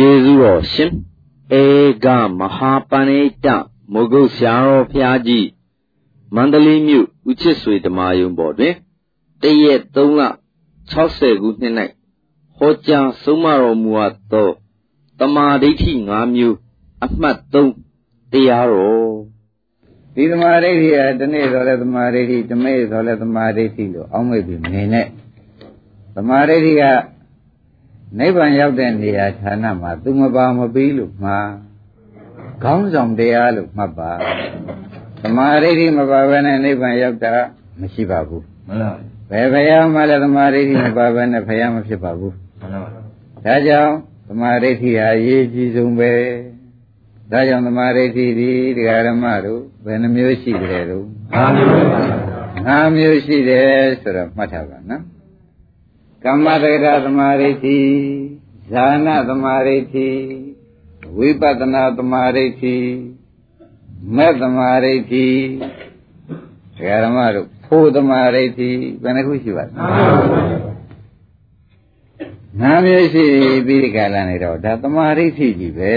ကျေးဇူးတော်ရှင်ဧကမဟာပဏိတမုဂုတ်ဆရာတော်ဖျားကြီးမန္တလေးမြို့ဦးချစ်ဆွေဓမ္မယုံပေါ်တွင်တရက်3လ60ခုနှစ်၌ဟောကြားဆုံးမတော်မူအပ်သောတမာဒိဋ္ဌိ5မျိုးအမှတ်3တရားတော်ဒီသမာဓိဋ္ဌိကတနေ့ဆိုလဲသမာဓိဋ္ဌိတမေဆိုလဲသမာဓိဋ္ဌိလို့အောင်းမိပြီနေနဲ့သမာဓိဋ္ဌိက နိဗ္ဗာန်ရောက်တဲ့နေရာဌာနမှာသူမပါမပြီးလို့မှာခေါင်းဆောင်တရားလို့မှတ်ပါသမာဓိဋ္ဌိမပါဘဲနဲ့နိဗ္ဗာန်ရောက်တာမရှိပါဘူးမှန်ပါဘယ်ဘုရားမှလည်းသမာဓိဋ္ဌိမပါဘဲနဲ့ဘုရားမဖြစ်ပါဘူးမှန်ပါဒါကြောင့်သမာဓိဋ္ဌိဟာအရေးကြီးဆုံးပဲဒါကြောင့်သမာဓိဋ္ဌိဒီတရားဓမ္မတို့ဘယ်နှမျိုးရှိကြတယ်တို့၅မျိုးပါ၅မျိုးရှိတယ်ဆိုတော့မှတ်ထားပါနော် ကမ္မတက္ကသမာဓိဋ္ဌိဇာနာသမာဓိဋ္ဌိဝိပဿနာသမာဓိဋ္ဌိမဲ့သမာဓိဋ္ဌိတရားဓမ္မတို့ဖို့သမာဓိဋ္ဌိဘယ်နှခုရှိပါလဲနာမျိုးရှိပြီးဒီကလာနေတော့ဒါသမာဓိဋ္ဌိကြီးပဲ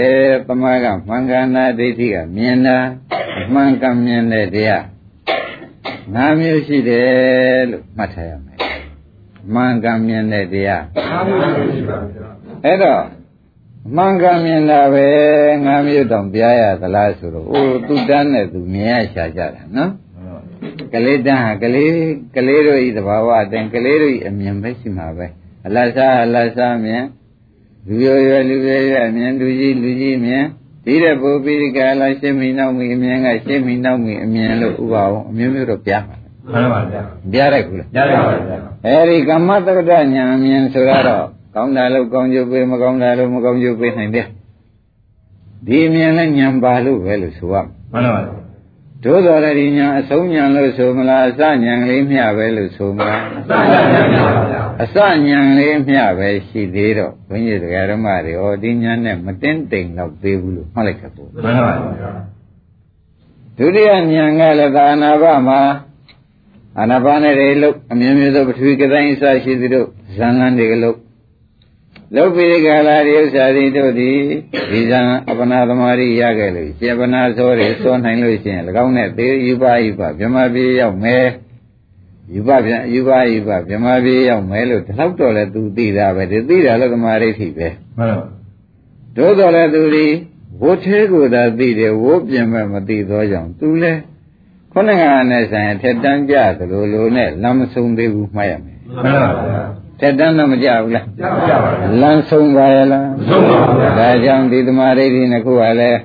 သမာကမှန်ကန်တာဒိဋ္ဌိကမြင်တာမှန်ကန်မြင်တဲ့တရားနာမျိုးရှိတယ်လို့မှတ်ထားရမယ် မှန်ကန်မြင်တဲ့တရားနာမျိုးရှိပါဗျာအဲ့တော့မှန်ကန်မြင်တာပဲငါမျိုးတောင်ပြရသလားဆိုတော့အိုးသူတန်းနဲ့သူမြင်ရရှာကြတာနော်ကလေးတန်းဟာကလေးကလေးတို့ဤသဘာဝအတိုင်းကလေးတို့ဤအမြင်ပဲရှိမှာပဲအလတ်စားအလတ်စားမြင်လူရွယ်ရွယ်လူရွယ်ရွယ်မြင်လူကြီးလူကြီးမြင်ဒီတဲ့ပုပိရိကာလရှင်းမိနောက်မိအမြင်ကရှင်းမိနောက်မိအမြင်လို့ဥပအောင်အမျိုးမျိုးတော့ပြပါ မှန်ပါဗျာပြရိုက်ကူလားပြရိုက်ပါဗျာအဲဒီကမ္မတက္ကဋညာအမြင်ဆိုတော့ကောင်းတာလို့ကောင်းကျိုးပေးမကောင်းတာလို့မကောင်းကျိုးပေးနိုင်တယ်ဒီအမြင်နဲ့ညံပါလို့ပဲလို့ဆိုရမှန်ပါဗျာတို့တော်ရည်ညာအဆုံးညာလို့ဆိုမလားအစညာလေးမျှပဲလို့ဆိုမလားအစညာပါဗျာအစညာလေးမျှပဲရှိသေးတော့ဘုန်းကြီးတရားဓမ္မတွေဟောဒီညာနဲ့မတင်းတိမ်တော့သေးဘူးလို့မှတ်လိုက်ခဲ့ပို့မှန်ပါဗျာဒုတိယညာကလည်းသာနာဘမှာ အာနာပါနဲ့တွေလို့အမြင်မျိုးသောပထဝီကတိုင်းအစရှိသလိုဇန်လန်းတွေကလို့လုတ်ပိကာလာရိဥ္စာတိတို့သည်ဒီဇံအပနာသမารိရခဲ့လို့စေပနာသောတွေစောနိုင်လို့ရှိရင်၎င်းနဲ့သေယူပါယူပါဗြဟ္မာပြေရောက်မယ်ယူပါဗျယူပါယူပါဗြဟ္မာပြေရောက်မယ်လို့ဒီလောက်တော့လဲသူသိတာပဲဒီသိတာလို့သမာဓိဋ္ဌိပဲမှန်ပါတို့တော်လဲသူဒီဝိသေးကိုသာသိတယ်ဝိပြင်မဲ့မသိသောကြောင့်သူလဲ ခုနကနဲ့ဆိုင်ထက်တန်းကြသလိုလိုနဲ့လမ်းမဆုံးသေးဘူးမှတ်ရမယ်မှန်ပါဗျာတက်တန်းတော့မကြဘူးလားကြပါပါလမ်းဆုံးပါရဲ့လားဆုံးပါပါဒါကြောင့်ဒီသမာဓိဋ္ဌိနှစ်ခုကလည်း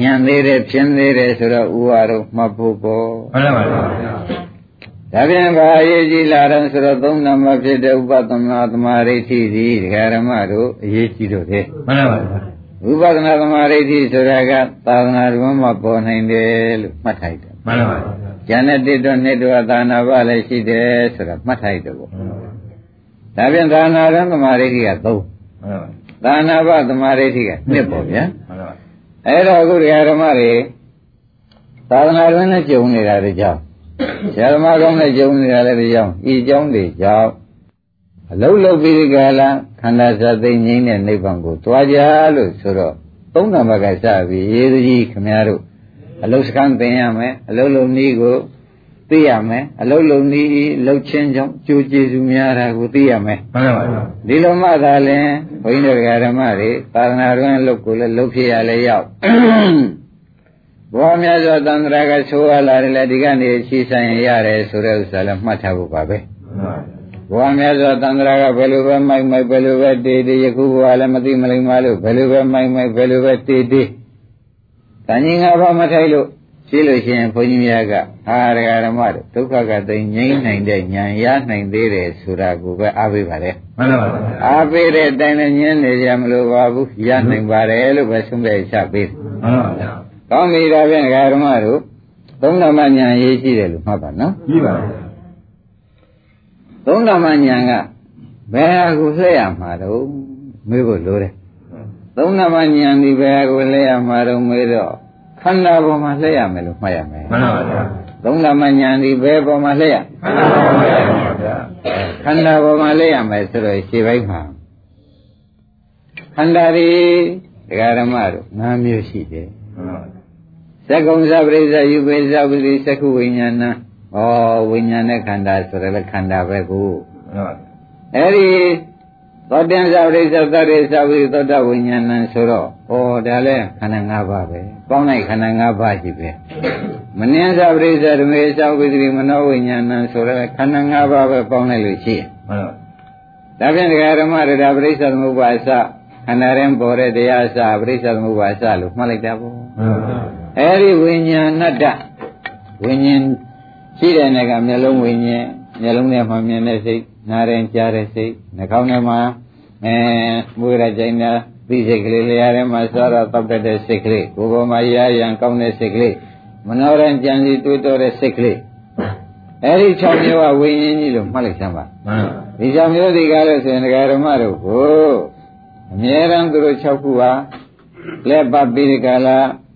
ညံသေးတယ်ဖြင်းသေးတယ်ဆိုတော့ဥပါတော့မှတ်ဖို့ပေါ့မှန်ပါပါဒါပြန်ဘာအရေးကြီးလာတယ်ဆိုတော့သုံးနံပါတ်ဖြစ်တဲ့ဥပဒနာသမာဓိဋ္ဌိဒီဒကာရမတို့အရေးကြီးတော့တယ်မှန်ပါပါ ဝိပဿနာသမာဓိဋ္ဌိဆိုတာကသာသနာ့ဘုံမှာပေါ်နိုင်တယ်လို့မှတ်ထားတယ်မှန်ပါပါဉာဏ်နဲ့တိတော့နှစ်တော့သာနာပလည်းရှိတယ်ဆိုတာမှတ်ထားတယ်ပေါ့ဒါပြန်သာနာရသမာဓိဋ္ဌိက3သာနာပသမာဓိဋ္ဌိက2ပေါ့ဗျာအဲ့တော့အခုဓမ္မတွေသာသနာ့တွင်နဲ့ကြုံနေတာတွေကြောင့်ဓမ္မကောင်းနဲ့ကြုံနေတာလည်းဒီကြောင့်ဤကြောင့်တွေကြောင့် အလုံးလုံးပြီးဒီကလာခန္ဓာစသိငိမ့်တဲ့နိဗ္ဗာန်ကိုတွားကြလို့ဆိုတော့သုံးနံပါတ်ကစပြီးရေးသူကြီးခမည်းတော်အလုတ်စကမ်းသင်ရမယ်အလုတ်လုံးနည်းကိုသိရမယ်အလုတ်လုံးနည်းလှုပ်ချင်းကြောင့်ကြိုးကျေစုများတာကိုသိရမယ်မှန်ပါပါဒီလိုမှသာလင်ဘုန်းကြီးတို့ဓမ္မတွေသာသနာ့တွင်လှုပ်ကိုလည်းလှုပ်ဖြစ်ရလဲရောက်ဘောများစွာသံဃာကဆိုရလာတယ်လေဒီကနေ့ရှိဆိုင်ရတယ်ဆိုတဲ့ဥစ္စာလည်းမှတ်ထားဖို့ပါပဲ ဘဝများစွာသံဃာကဘယ်လိုပဲမိုက်မိုက်ဘယ်လိုပဲတေးတေးယခုဘဝလည်းမသိမလိမ္မာလို့ဘယ်လိုပဲမိုက်မိုက်ဘယ်လိုပဲတေးတေးတန်ကြီးငါဘာမထိုက်လို့ရှိလို့ရှိရင်ဘုန်းကြီးများကအာရဂဓမ္မတို့ဒုက္ခကသိငြိမ့်နိုင်တဲ့ဉာဏ်ရနိုင်သေးတယ်ဆိုတာကိုပဲအားပေးပါလေမှန်ပါပါအားပေးတဲ့အတိုင်းလည်းညင်းနေကြမလို့ပါဘူးရနိုင်ပါတယ်လို့ပဲဆုံးဖြတ်ချပေးမှန်ပါပါကောင်းပြီဒါဖြင့်ဓမ္မတို့သုံးဓမ္မဉာဏ်ရေးရှိတယ်လို့မှတ်ပါနော်ပြီးပါပါ သုံးဓမ္မဉာဏ်ကဘယ်ဟာကိုလှည့်ရမှာတော့မေးဖို့လိုတယ်သုံးဓမ္မဉာဏ်ဒီဘယ်ဟာကိုလှည့်ရမှာတော့မေးတော့ခန္ဓာပေါ်မှာလှည့်ရမယ်လို့မှတ်ရမယ်မှန်ပါဗျာသုံးဓမ္မဉာဏ်ဒီဘယ်ပေါ်မှာလှည့်ရခန္ဓာပေါ်မှာလှည့်ရမယ်ဆိုတော့ခြေပိုင်းမှာခန္ဓာတွေဒကာဓမ္မတို့၅မျိုးရှိတယ်သက္ကုံသပရိစ္ဆယူပေသပတိသက္ခုဝိညာဏ ဩဝိညာဉ်နဲ့ခန္ဓာဆိုရယ်ခန္ဓာပဲကိုအဲ့ဒီသောတင်္ဇပရိစ္ဆသတ္တိသဗ္ဗိသောတဝိညာဏဆိုတော့ဩဒါလဲခန္ဓာ၅ပါးပဲပေါင်းလိုက်ခန္ဓာ၅ပါးရှိပဲမနင်းသပရိစ္ဆဓမေသဝိသတိမနောဝိညာဏဆိုရယ်ခန္ဓာ၅ပါးပဲပေါင်းလိုက်လို့ရှိရင်ဒါဖြင့်ဒကာဓမ္မရတာပရိစ္ဆသမုပ္ပါအစခန္ဓာရင်ပေါ်တဲ့တရားအစပရိစ္ဆသမုပ္ပါအစလို့မှတ်လိုက်တာပေါ့အဲ့ဒီဝိညာဏတ္တဝိညာဉ် ရှိတဲ့နေကမျက်လုံးဝိညာဉ်မျက်လုံးထဲမှာမြင်တဲ့စိတ်နားရင်ကြားတဲ့စိတ်နှာခေါင်းထဲမှာအဲမွေးရကြိုင်တာသိစိတ်ကလေးလျာထဲမှာစားတော့တောက်တတ်တဲ့စိတ်ကလေးကိုယ်ပေါ်မှာရာရန်ကောင်းတဲ့စိတ်ကလေးမနောရင်ကြံစီတွေးတောတဲ့စိတ်ကလေးအဲ့ဒီ၆မျိုးကဝိညာဉ်ကြီးလို့မှတ်လိုက်စမ်းပါမှန်ပါဒီ၆မျိုးဒီကားလို့ဆိုရင်ဒကာဓမ္မတို့ကိုအမြဲတမ်းသူတို့၆ခုဟာလက်ပတ်ပြီးဒီကာလ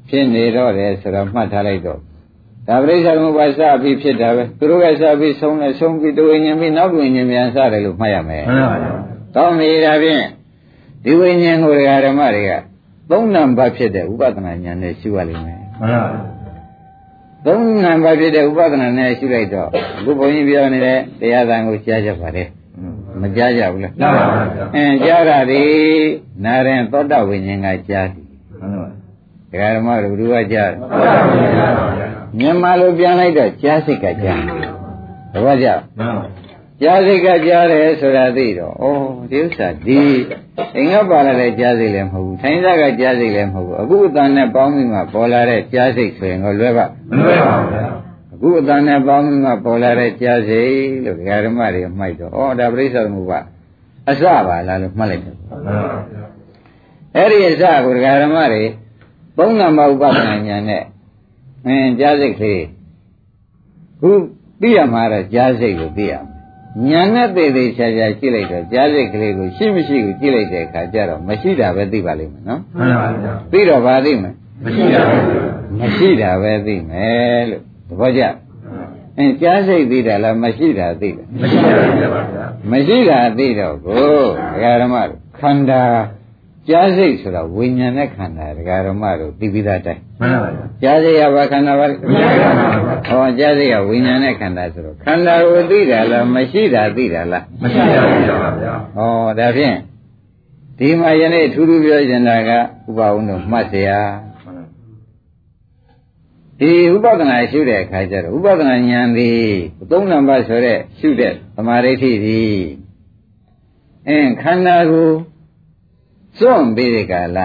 ဖြစ်နေတော့တယ်ဆိုတော့မှတ်ထားလိုက်တော့ ဒါပရိစ္ဆေသမုပ္ပါစပြီးဖြစ်တာပဲသူတို့ကစပြီးဆုံးလဲဆုံးပြီးတဝိညာဉ်ပြီးနောက်ဝိညာဉ်ပြန်စတယ်လို့မှတ်ရမယ်မှန်ပါပါကောင်းပြီဒါဖြင့်ဒီဝိညာဉ်ကိုဒကာဓမ္မတွေကသုံးနံပါတ်ဖြစ်တဲ့ဥပဒနာဉာဏ်နဲ့ရှုရလိမ့်မယ်မှန်ပါပါသုံးနံပါတ်ဖြစ်တဲ့ဥပဒနာနဲ့ရှုလိုက်တော့အခုဘုန်းကြီးပြောနေတဲ့တရားသံကိုကြားကြပါတယ်မကြားကြဘူးလားကြားပါပါအင်းကြားတာဒီနာရင်သောတဝိညာဉ်ကကြားတယ်မှန်ပါပါဒကာဓမ္မတို့ဘုရားကြားတယ်မှန်ပါပါ မြန်မာလိုပြန်လိုက်တော့ကြားစိတ်ကကြားတပည့်ကြကြားစိတ်ကကြားတယ်ဆိုတာသိတော့ဩဒီဥစ္စာဒီအင်္ဂပါလာတဲ့ကြားစိတ်လည်းမဟုတ်ဘူးထိုင်းသားကကြားစိတ်လည်းမဟုတ်ဘူးအခုအတန်နဲ့ပေါင်းပြီးမှပေါ်လာတဲ့ကြားစိတ်ဆိုရင်တော့လွယ်ပါမလွယ်ပါဘူးဗျာအခုအတန်နဲ့ပေါင်းပြီးမှပေါ်လာတဲ့ကြားစိတ်လို့ဒကာဓမ္မတွေမှိုက်တော့ဩဒါပြိဿသမုပ္ပါအစပါလားလို့မှတ်လိုက်တယ်အဲ့ဒီအစကိုဒကာဓမ္မတွေသုံးနံပါတ်ဥပဒနာဉာဏ်နဲ့ အင်းကြားစိတ်ကလေးခုသိရမှာတော့ကြားစိတ်ကိုသိရမယ်ညာနဲ့သေးသေးချာချာကြည့်လိုက်တော့ကြားစိတ်ကလေးကိုရှိမရှိကိုကြည့်လိုက်တဲ့အခါကျတော့မရှိတာပဲသိပါလိမ့်မယ်နော်မှန်ပါဗျာသိတော့ဘာသိမလဲမရှိတာပဲမရှိတာပဲသိမယ်လို့သဘောကျအင်းကြားစိတ်သိတာလားမရှိတာသိတယ်မရှိတာသိပါဗျာမရှိတာသိတော့ကိုဒကာဓမ္မခန္ဓာကြားစိတ်ဆိုတာဝိညာဉ်နဲ့ခန္ဓာဒကာရမတို့သိပြီးသားတိုင်း မှန်ပါဗျာကြားစိတ်ကဘာခန္ဓာပါလဲဟောကြားစိတ်ကဝိညာဉ်နဲ့ခန္ဓာဆိုတော့ခန္ဓာကိုသိတာလားမရှိတာသိတာလားမရှိတာသိတာပါဗျာဟောဒါဖြင့်ဒီမှာယနေ့ထူးထူးပြောရှင်တာကဥပဝုံတို့မှတ်เสียဒီဥပဒနာရှုတဲ့အခါကျတော့ဥပဒနာဉာဏ်သည်သုံးနံပါတ်ဆိုတဲ့ရှုတဲ့သမာဓိဋ္ဌိသည်အင်းခန္ဓာကိုစွန့်ပြီးတဲ့ကာလ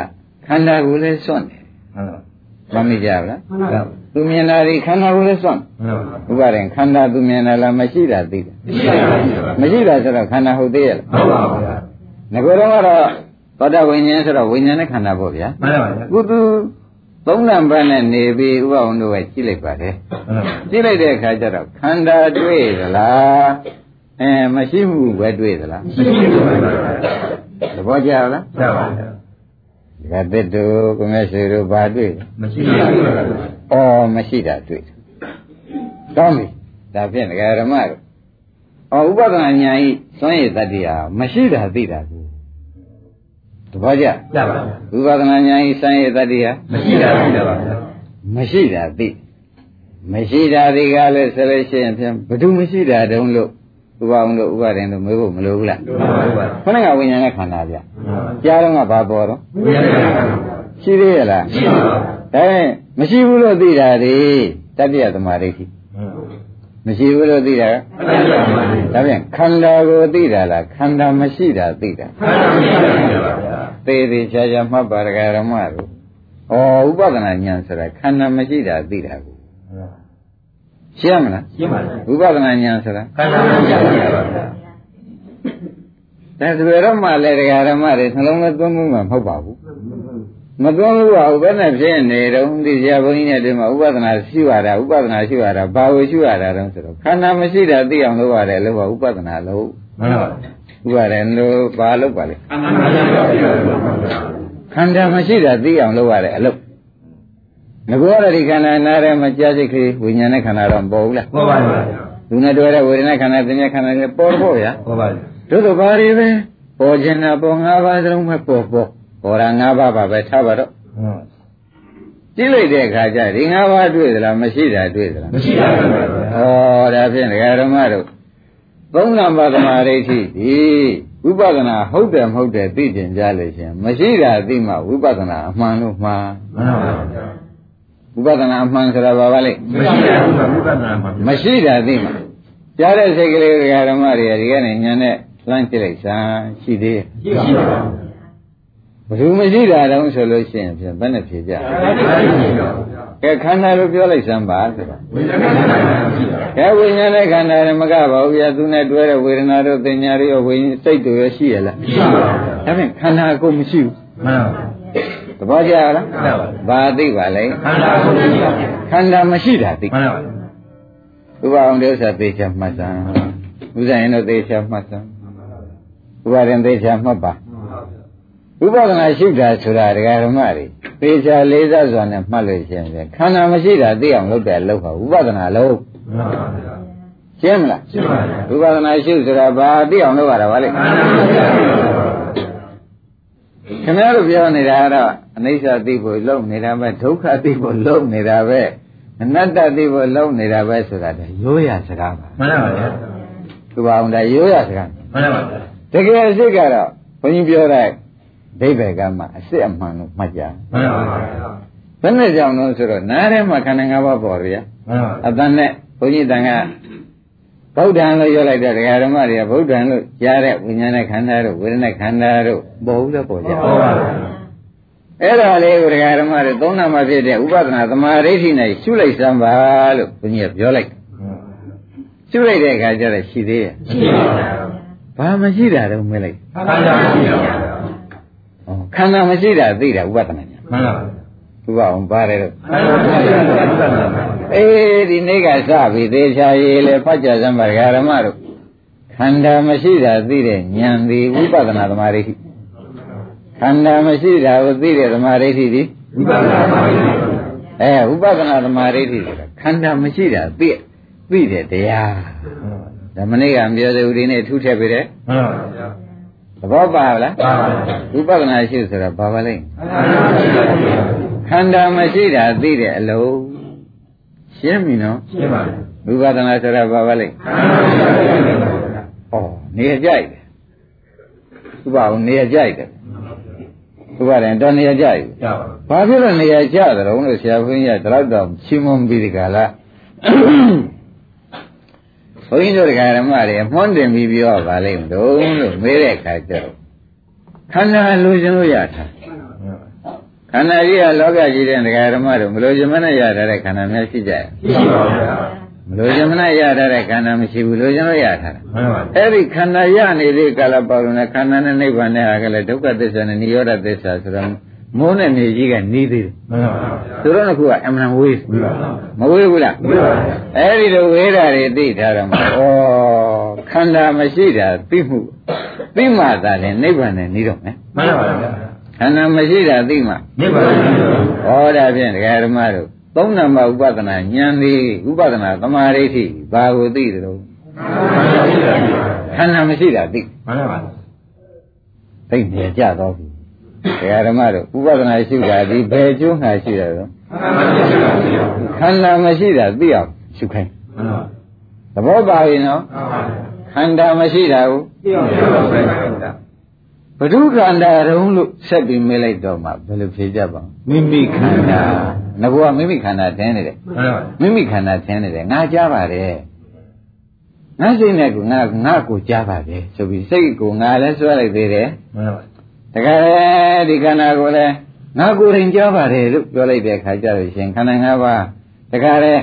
ခန္ဓာကိုယ်လည်းစွန့်တယ်ဟုတ်လား မမိကြဘူးလားဟုတ်ပါဘူးသူမြင်တာဒီခန္ဓာကိုယ်လည်းစွန့်ဟုတ်ပါဘူးခန္ဓာသူမြင်တာလားမရှိတာသိတယ်မရှိတာဆိုတော့ခန္ဓာဟုတ်သေးရဲ့လားဟုတ်ပါဘူးဗျာငကိုယ်တော့ကတော့သောတာဝိညာဉ်ဆိုတော့ဝိညာဉ်နဲ့ခန္ဓာပေါ့ဗျာမှန်ပါပါကုသသုံးနံပါတ်နဲ့နေပြီးဥပဝန္တို့ကကြည့်လိုက်ပါတယ်ကြည့်လိုက်တဲ့အခါကျတော့ခန္ဓာတွေ့သလားအဲမရှိမှုပဲတွေ့သလားမရှိဘူးပါသဘောကျလားကျပါပါဒီ ကသစ်တို့ကိုမျက်စေတို့ဘာတွေ့မရှိပါဘူး။အော်မရှိတာတွေ့။ကောင်းပြီ။ဒါဖြင့်ဒကာရမတို့အော်ဥပဒနာညာဤသွမ်းရည်တတ္တိဟာမရှိတာသိတာကိုသဘောကျကျပါပါဥပဒနာညာဤသွမ်းရည်တတ္တိဟာမရှိတာသိတာပါဗျာမရှိတာသိမရှိတာဒီကလည်းဆိုလို့ရှိရင်ဖြင့်ဘယ်သူမရှိတာတုံးလို့ ဥပအောင်လို့ဥပါဒင်လို့မေးဖို့မလိုဘူးလားခဏကဝိညာဉ်နဲ့ခန္ဓာဗျကြားတော့ကဘာပေါ်တော့ဝိညာဉ်နဲ့ခန္ဓာရှိသေးရဲ့လားရှိပါဘူးဒါရင်မရှိဘူးလို့သိတာဒီတတ္တိယသမာဓိရှိမရှိဘူးလို့သိတာဒါပြန်ခန္ဓာကိုသိတာလားခန္ဓာမရှိတာသိတာခန္ဓာမရှိတာပါဗျာသေသေးချာချာမှတ်ပါရဂရမတို့ဩဥပဒနာဉာဏ်ဆိုတာခန္ဓာမရှိတာသိတာကို ရှင်းမလားရှင်းပါပြီဝိပဿနာဉာဏ်ဆိုတာခန္ဓာဉာဏ်ပါဗျာဒါဆိုရတော့မှလည်းတရားဓမ္မတွေနှလုံးသားသွင်းမှုမှမဟုတ်ပါဘူးမသွင်းဘူးကဥပဒနာဖြစ်နေတော့ဒီဆရာဘုန်းကြီးနဲ့ဒီမှာဥပဒနာရှိရတာဥပဒနာရှိရတာဘာကိုရှိရတာတုံးဆိုတော့ခန္ဓာမရှိတာသိအောင်လုပ်ရတယ်လို့ကဥပဒနာလို့မှန်ပါဘူးဥပါဒံလို့ဘာလုပ်ပါလဲခန္ဓာမရှိတာသိအောင်လုပ်ရတယ်အလုပ် ငကောရဒီခန္ဓာနာရဲမှာကြာစိတ်ကလေးဝိညာဉ်နဲ့ခန္ဓာတော့ပေါ်ဘူးလားပေါ်ပါပါသူနဲ့တွေ့တဲ့ဝေဒနာခန္ဓာသင်္ညာခန္ဓာတွေပေါ်ဖို့ဗျာပေါ်ပါတို့တော့ဘာတွေပဲပေါ်ခြင်းနာပေါ်ငါးပါးစလုံးပဲပေါ်ပေါ်ပေါ်တာ၅ပါးပါပဲထားပါတော့ကြည့်လိုက်တဲ့အခါကျဒီ၅ပါးတွေ့သလားမရှိတာတွေ့သလားမရှိပါဘူးဩဒါဖြင့်ဒကာဓမ္မတို့သုံးနံပါတ်သမာဓိဋ္ဌိဒီဝိပဿနာဟုတ်တယ်မဟုတ်တယ်သိကျင်ကြလို့ရှင်မရှိတာသိမှဝိပဿနာအမှန်လို့မှားမှန်ပါဗျာ ဝိပဿနာအမှန်ဆိုတာဘာပါလဲမရှိပါဘူးဝိပဿနာအမှန်မရှိတာသိမှကြားတဲ့စိတ်ကလေးဒကာဓမ္မတွေဒီကနေညာနဲ့လှမ်းကြည့်လိုက်စမ်းရှိသေးရဲ့ရှိပါဘူးဘယ်သူမရှိတာတုံးဆိုလို့ရှိရင်ဖြင့်ဘယ်နဲ့ဖြေကြကဲခန္ဓာလို့ပြောလိုက်စမ်းပါဆိုတာကဲဝိညာဉ်နဲ့ခန္ဓာနဲ့မကပါဘူးပြသူနဲ့တွဲတဲ့ဝေဒနာတို့သင်ညာတွေရောဝိညာဉ်စိတ်တွေရောရှိရလားမရှိပါဘူးဒါဖြင့်ခန္ဓာကိုမရှိဘူးမှန်ပါဘူးသ ဘောကျလားမှန်ပါဘူးဘာသိပါလဲခန္ဓာကိုမရှိပါဘူးခန္ဓာမရှိတာသိမှန်ပါဘူးဥပအောင်တဲ့ဥစ္စာသေချာမှတ်စမ်းဥစ္စာရင်တော့သေချာမှတ်စမ်းဥပါရင်သေချာမှတ်ပါဝိပဿနာရှိတာဆိုတာဒကာဓမ္မတွေသေချာလေးစားစွာနဲ့မှတ်လို့ရှိရင်ခန္ဓာမရှိတာသိအောင်လုပ်တယ်လုပ်ပါဝိပဿနာလုပ်ရှင်းမလားရှင်းပါပြီဝိပဿနာရှိဆိုတာဘာသိအောင်လုပ်ရတာဗါလေ ခင်ဗျားတို့ပြောနေတာကတော့အနိစ္စသိဖို့လုပ်နေတာပဲဒုက္ခသိဖို့လုပ်နေတာပဲအနတ္တသိဖို့လုပ်နေတာပဲဆိုတာတည်းရိုးရစကားပါမှန်ပါဗျာသူပါအောင်ဒါရိုးရစကားမှန်ပါဗျာတကယ်အစ်စ်ကတော့ဘုန်းကြီးပြောတဲ့ဒိဗေကမှာအစစ်အမှန်လို့မှတ်ကြမှန်ပါပါဘယ်နဲ့ကြောင့်လို့ဆိုတော့နားထဲမှာခန္ဓာ၅ပါးပေါ်ရမှန်ပါအတန်နဲ့ဘုန်းကြီးတန်က ဗုဒ္ဓံလို့ပြောလိုက်တဲ့ဒကာဓမ္မတွေကဗုဒ္ဓံလို့ကြားတဲ့ဝိညာဉ်နဲ့ခန္ဓာတို့ဝေဒနာခန္ဓာတို့ပေါ်ဘူးလည်းပေါ်ကြပါပါအဲ့ဒါလေးကိုဒကာဓမ္မတွေသုံးနာမှဖြစ်တဲ့ဥပဒနာသမာဓိဋ္ဌိနဲ့ရှုလိုက်စမ်းပါလို့ဘုန်းကြီးကပြောလိုက်ရှုလိုက်တဲ့အခါကျတော့ရှိသေးရဲ့ရှိပါပါဘာမရှိတာတော့မေးလိုက်ခန္ဓာမရှိပါဘူးခန္ဓာမရှိတာသိတာဥပဒနာညာမှန်ပါသူကအောင်ပါတယ်တော့ အေးဒီနေ့ကစပြီသေချာရေးလေဖတ်ကြစမ်းပါဓမ္မတို့ခန္ဓာမရှိတာသိတဲ့ဉာဏ်ဒီဝိပဿနာသမာဓိဋ္ဌိခန္ဓာမရှိတာကိုသိတဲ့သမာဓိဋ္ဌိဒီဝိပဿနာသမာဓိဋ္ဌိအဲဝိပဿနာသမာဓိဋ္ဌိဆိုတာခန္ဓာမရှိတာသိသိတဲ့တရားဒါမနေ့ကပြောတဲ့ဦးဒီနေ့ထူးထည့်ပေးတယ်မှန်ပါဗျာသဘောပါလားပါပါဝိပဿနာရှိဆိုတာဘာပါလဲခန္ဓာမရှိတာသိတဲ့အလုံး ရှင်းပြီနော်ရှင်းပါပြီဝိပဿနာဆိုတာဘာပါလဲဩနေကြိုက်တယ်ဥပအောင်နေကြိုက်တယ်ဥပါရင်တော့နေကြိုက်ပြီဘာဖြစ်လို့နေကြကြတယ်လို့ဆရာဘုန်းကြီးကတော့တော့ရှင်းမပြီးဒီကလားဘုန်းကြီးတို့တရားဓမ္မတွေအမွှန်းတင်ပြီးပြောပါလိမ့်မလို့လို့မေးတဲ့အခါကျတော့ခန္ဓာလူချင်းလို့ရတာ ခန္ဓာကြီးကလောကကြီးတဲ့တရားဓမ္မတို့မလို့ဇမနဲ့ရတဲ့ခန္ဓာများရှိကြရဲ့ရှိပါဘူးမလို့ဇမနဲ့ရတဲ့ခန္ဓာမရှိဘူးလို့ကျွန်တော်ရထားတာမှန်ပါဘူးအဲ့ဒီခန္ဓာရနေတဲ့ကာလပေါလုံးနဲ့ခန္ဓာနဲ့နိဗ္ဗာန်နဲ့ဟာကလည်းဒုက္ခသစ္စာနဲ့និရောဓသစ္စာဆိုတော့မိုးနဲ့နေကြီးကနီးသေးတယ်မှန်ပါဘူးသူတို့ကကအမှန်ဝေးမဝေးဘူးလားဝေးပါဘူးအဲ့ဒီလိုဝေးတာတွေသိထားတော့မှဩခန္ဓာမရှိတာသိမှုသိမှသာလေနိဗ္ဗာန်နဲ့နီးတော့မယ်မှန်ပါဘူး ခန္ဓာမရှိတာသိမှနိဗ္ဗာန်ဟောဒါဖြင့်ဒကာဓမ္မတို့သုံးနံပါတ်ဥပဒနာဉာဏ်လေးဥပဒနာသမာဓိဋ္ဌိဘာကိုသိတယ်လို့ခန္ဓာမရှိတာသိမှန်ပါဘူးသိနေကြတော့ပြီဒကာဓမ္မတို့ဥပဒနာရှိတာဒီဘယ်ကျိုးငါရှိတယ်တော့ခန္ဓာမရှိတာသိအောင်ရှုခိုင်းသဘောပါရင်နော်ခန္ဓာမရှိတာကိုသိအောင်ရှုခိုင်းဘု ဒ္ဓခန္ဓာတုံးလို့ဆက်ပြီးမေးလိုက်တော့မှဘယ်လိုဖြေကြပါ့မိမိခန္ဓာငါကမိမိခန္ဓာထင်းနေတယ်မိမိခန္ဓာထင်းနေတယ်ငါကြားပါတယ်ငါစိတ်နဲ့ကငါငါကိုကြားပါတယ်ဆိုပြီးစိတ်ကိုငါလည်းဆွဲလိုက်သေးတယ်မှန်ပါတကယ်ဒီခန္ဓာကိုလည်းငါကိုယ်ရင်ကြားပါတယ်လို့ပြောလိုက်တဲ့အခါကျတော့ရှင်ခန္ဓာ၅ပါးတကယ်လေ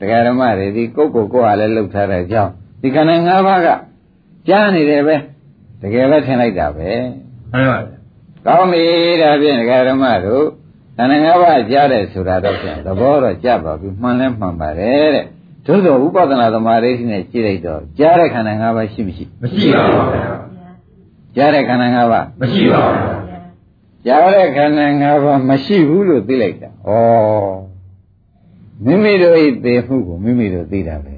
တကယ်ဓမ္မတွေဒီကိုယ့်ကိုယ်ကိုယ်ကလည်းလှုပ်ထားတဲ့အကြောင်းဒီခန္ဓာ၅ပါးကကြားနေတယ်ပဲတကယ်ပဲထင်လိုက်တာပဲ မှန်ပါဗျကောင်းပြီဒါဖြင့်ဒကာဓမ္မတို့ခန္ဓာ၅ပါးကြားတယ်ဆိုတာတော့ဖြင့်သဘောတော့ကြပါပြီမှန်လဲမှန်ပါတယ်တဲ့သို့သောဥပဒနာသမာဓိနဲ့ကြည့်လိုက်တော့ကြားတဲ့ခန္ဓာ၅ပါးရှိမရှိမရှိပါဘူးဗျာကြားတဲ့ခန္ဓာ၅ပါးမရှိပါဘူးကြားတဲ့ခန္ဓာ၅ပါးမရှိဘူးလို့သိလိုက်တာဩမိမိတို့ဤသိမှုကိုမိမိတို့သိတာပဲ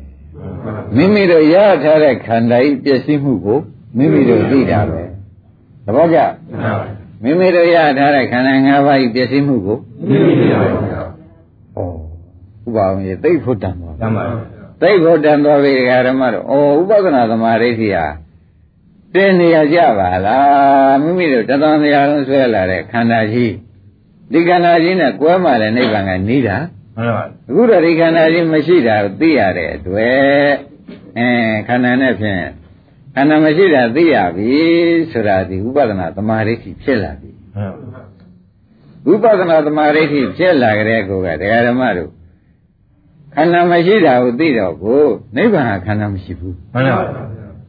မိမိတို့ရထားတဲ့ခန္ဓာဤပျက်စီးမှုကိုမိမိတို့သိတာပဲ သဘောကျမိမိတို့ရထားတဲ့ခန္ဓာ၅ပါးဤပျက်စီးမှုကိုသိပြီပါဗျာဩဥပအောင်ရေသိဖို့တန်သွားတမ်းပါဗျာသိဖို့တန်သွားပြီဓမ္မတို့ဩဥပဒနာသမာဓိဋ္ဌိဟာတင်းနေရကြပါလားမိမိတို့တသံတရားလုံးဆွဲလာတဲ့ခန္ဓာကြီးဒီခန္ဓာကြီးနဲ့ကွဲမှလည်းနိဗ္ဗာန်ကနေတာမှန်ပါဗျာအခုတော့ဒီခန္ဓာကြီးမရှိတာကိုသိရတဲ့အတွက်အဲခန္ဓာနဲ့ဖြင့် ခန္ဓာမရှိတာသိရပြီဆိုတာဒီဥပဒနာသမာဓိဋ္ဌိဖြစ်လာပြီမှန်ပါဗျာဝိပဿနာသမာဓိဋ္ဌိဖြစ်လာကြတဲ့ကိုကတရားဓမ္မတို့ခန္ဓာမရှိတာကိုသိတော့ကိုနိဗ္ဗာန်ဟာခန္ဓာမရှိဘူးမှန်ပါဗျာ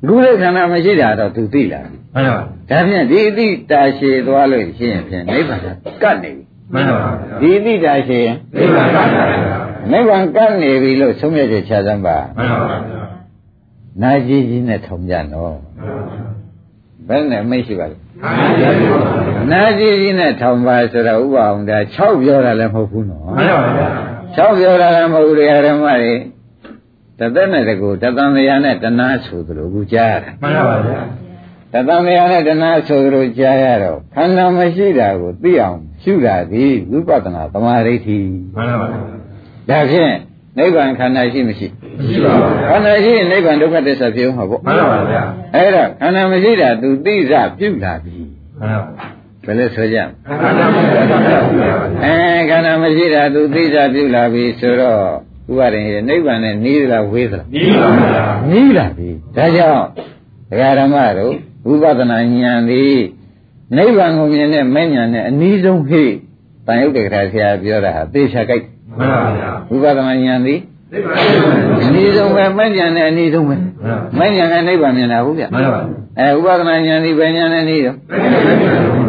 အခုလည်းခန္ဓာမရှိတာတော့သူသိလာပြီမှန်ပါဗျာဒါဖြင့်ဒီအတိတာရှည်သွားလို့ရှိရင်ဖြင့်နိဗ္ဗာန်ကကတ်နေပြီမှန်ပါဗျာဒီအတိတာရှည်ရင်သိပါပါဗျာနိဗ္ဗာန်ကတ်နေပြီလို့ဆုံးဖြတ်ချက်ချစမ်းပါမှန်ပါဗျာ နာကြီးကြီးနဲ့ထုံကြနော်ဘယ်နဲ့မိတ်ရှိပါလဲနာကြီးကြီးနဲ့ထောင်ပါဆိုတော့ဥပအောင်ဒါ6ပြောတာလည်းမဟုတ်ဘူးနော်မှန်ပါဗျာ6ပြောတာလည်းမဟုတ်ဘူးတရားဓမ္မတွေတသက်နဲ့တကူတသံတရားနဲ့တဏှာဆိုသလိုအခုကြားရတာမှန်ပါဗျာတသံတရားနဲ့တဏှာဆိုသလိုကြားရတော့ခန္ဓာမရှိတာကိုသိအောင်ရှုတာဒီဝိပဿနာသမာဓိဋ္ဌိမှန်ပါဗျာဒါဖြင့်နိဗ္ဗာန်ခန္ဓာရှိမရှိ ရှိပါဗျာခန္ဓာရှိရင်နိဗ္ဗာန်ဒုက္ခသစ္စာဖြစ်မှာပေါ့မှန်ပါဗျာအဲ့ဒါခန္ဓာမရှိတာသူသိစပြုလာပြီမှန်ပါဘယ်လိုဆိုကြမလဲခန္ဓာမရှိတာရှိပါဗျာအဲခန္ဓာမရှိတာသူသိစာပြုလာပြီဆိုတော့ဥပါရင်နိဗ္ဗာန်နဲ့နီးသလားဝေးသလားဒီပါဗျာနီးလာပြီဒါကြောင့်ဒကာဓမ္မတို့ဝိပဿနာဉာဏ်သည်နိဗ္ဗာန်ကိုမြင်တဲ့မဲ့ဉာဏ်နဲ့အနည်းဆုံးဟိတန်ရုပ်တေခါဆရာပြောတာဟာသေချာကြိုက်မှန်ပါဗျာဝိပဿနာဉာဏ်သည်သိပါ အနည်းဆုံးပဲမဲ့ဉာဏ်နဲ့အနည်းဆုံးပဲမဲ့ဉာဏ်နဲ့နိဗ္ဗာန်မြင်တာဟုတ်ဗျမှန်ပါအဲဥပဒနာဉာဏ်သည်ဘယ်ဉာဏ်နဲ့နီးတော့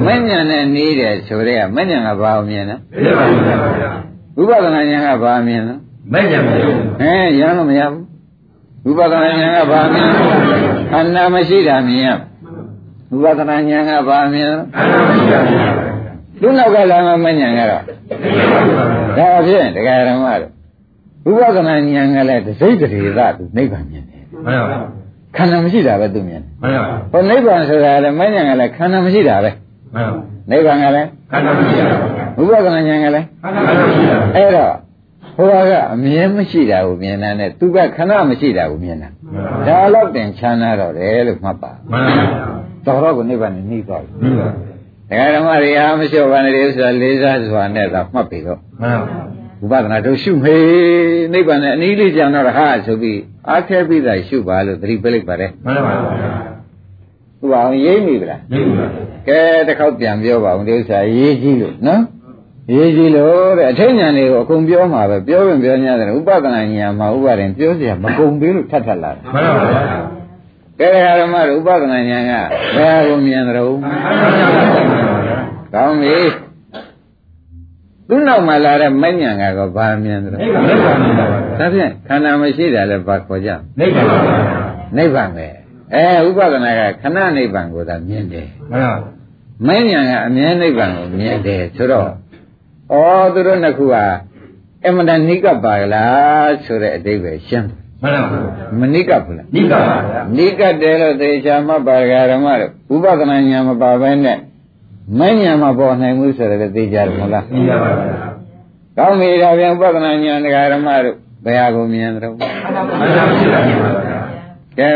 မဲ့ဉာဏ်နဲ့နီးတယ်ဆိုတဲ့ကမဲ့ဉာဏ်ကဘာကိုမြင်လဲသိပါဗျာဝိပဿနာဉာဏ်ကဘာမြင်လဲမဲ့ကြမယ်ဟဲရမ်းလို့မရဘူးဝိပဿနာဉာဏ်ကဘာမြင်ခန္ဓာမရှိတာမြင်ရဝိပဿနာဉာဏ်ကဘာမြင်ခန္ဓာမရှိတာဗျာသူ့နောက်ကလာမှမဉာဏ်ကတော့ဒါဖြင့်တရားဓမ္မတို့ ဝိပဿနာဉာဏ်ကလည်းဒစိတ်တရေသသူနိဗ္ဗာန်မြင်တယ်မှန်ပါခန္ဓာမရှိတာပဲသူမြင်တယ်မှန်ပါဟောနိဗ္ဗာန်ဆိုတာလည်းမဉာဏ်ကလည်းခန္ဓာမရှိတာပဲမှန်ပါနိဗ္ဗာန်ကလည်းခန္ဓာမရှိတာဝိပဿနာဉာဏ်ကလည်းခန္ဓာမရှိတာအဲ့တော့ဟိုကအမြဲမရှိတာကိုမြင်တာနဲ့သူကခဏမရှိတာကိုမြင်တာဒါတော့တင်ချမ်းသာတော့တယ်လို့မှတ်ပါမှန်ပါတော်တော့ကိုနိဗ္ဗာန်နဲ့နှိသွားပြီမှန်ပါဒကာဓမ္မတွေအားမလျှော့ပါနဲ့လေဆိုတာလေးစားစွာနဲ့သာမှတ်ပြီတော့မှန်ပါ ဝိပဿနာတို့ရှုမေးနိဗ္ဗာန်နဲ့အနည်းလေးကြံတော့ဟာဆိုပြီးအားခဲပြီးသားရှုပါလို့သတိပေးလိုက်ပါတယ် မှန်ပါ သူကအောင်ရိပ်မိဗလား နေပါ ကဲတစ်ခေါက်ပြန်ပြောပါဦးဒီဥစ္စာရေးကြည့်လို့နော်ရေးကြည့်လို့တဲ့အထိဉာဏ်တွေကိုအကုန်ပြောမှာပဲပြောရင်ပြော냐တယ်ဥပဒနာဉာဏ်မှာဥပါရင်ပြောเสียမကုန်သေးလို့ထပ်ထပ်လာတယ် မှန်ပါ ကဲဓမ္မတို့ဥပဒနာဉာဏ်ကဘယ်ဟာကိုမြင်တယ်ကောင်းပြီ သူ့နောက်မှာလာတဲ့မဉ္ဇဏ်ကတော့ဘာမြင်တယ်ဒါဖြင့်ခန္ဓာမရှိတာလည်းဘာခေါ်ကြနေပါပါနိဗ္ဗာန်ပဲအဲဥပဒနာကခဏနိဗ္ဗာန်ကိုသာမြင်တယ်မှန်ပါမဉ္ဇဏ်ကအမြဲနိဗ္ဗာန်ကိုမြင်တယ်ဆိုတော့ဩသူတို့နှစ်ခုဟာအမှန်တန်နိကပ်ပါလားဆိုတဲ့အတိပ္ပယ်ရှင်းတယ်မှန်ပါမနိကပ်ဘူးလားနိကပါဗျာနိကတ်တယ်လို့သေချာမှတ်ပါကြဓမ္မတို့ဥပဒနာဉာဏ်မပါဘဲနဲ့ မဉာဏ်မပေါ်နိုင်ဘူးဆိုတော့သိကြတယ်မဟုတ်လားနိကပါဗျာကောင်းပြီဒါပြန်ဥပဒနာဉာဏ်တရားဓမ္မတို့ဘယ်ဟာကိုမြင်တယ်တော့ခန္ဓာမရှိတာနိပါဗျာကဲ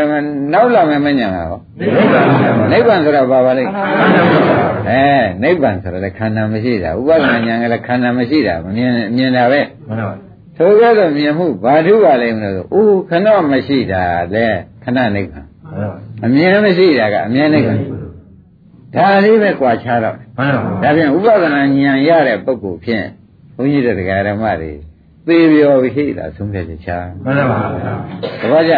နောက်လာမယ်မဉာဏ်ကဟောနိဗ္ဗာန်ဗျာနိဗ္ဗာန်ဆိုတာဘာပါလဲခန္ဓာမရှိတာအဲနိဗ္ဗာန်ဆိုတာလည်းခန္ဓာမရှိတာဥပဒနာဉာဏ်ကလည်းခန္ဓာမရှိတာမမြင်မြင်တာပဲမှန်ပါဆိုကြတော့မြင်မှုဘာထုပါလိမ့်မလို့ဆိုအိုးခဏမရှိတာလေခဏနိဗ္ဗာန်အမြင်မရှိတာကအမြင်နိဗ္ဗာန် ဒါလေးပဲကြွာချတော့မှန်ပါဒါဖြင့်ဥပဒနာဉာဏ်ရတဲ့ပုဂ္ဂိုလ်ဖြင့်ဘုန်းကြီးတို့တရားဓမ္မတွေသေပြောပြီဟိတာဆုံးဖြတ်ချက်ချာမှန်ပါဗျာတပည့်ကြ